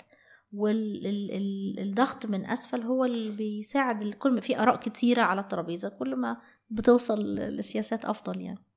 والضغط من أسفل هو اللي بيساعد كل ما في آراء كتيرة على الترابيزة كل ما بتوصل لسياسات أفضل يعني.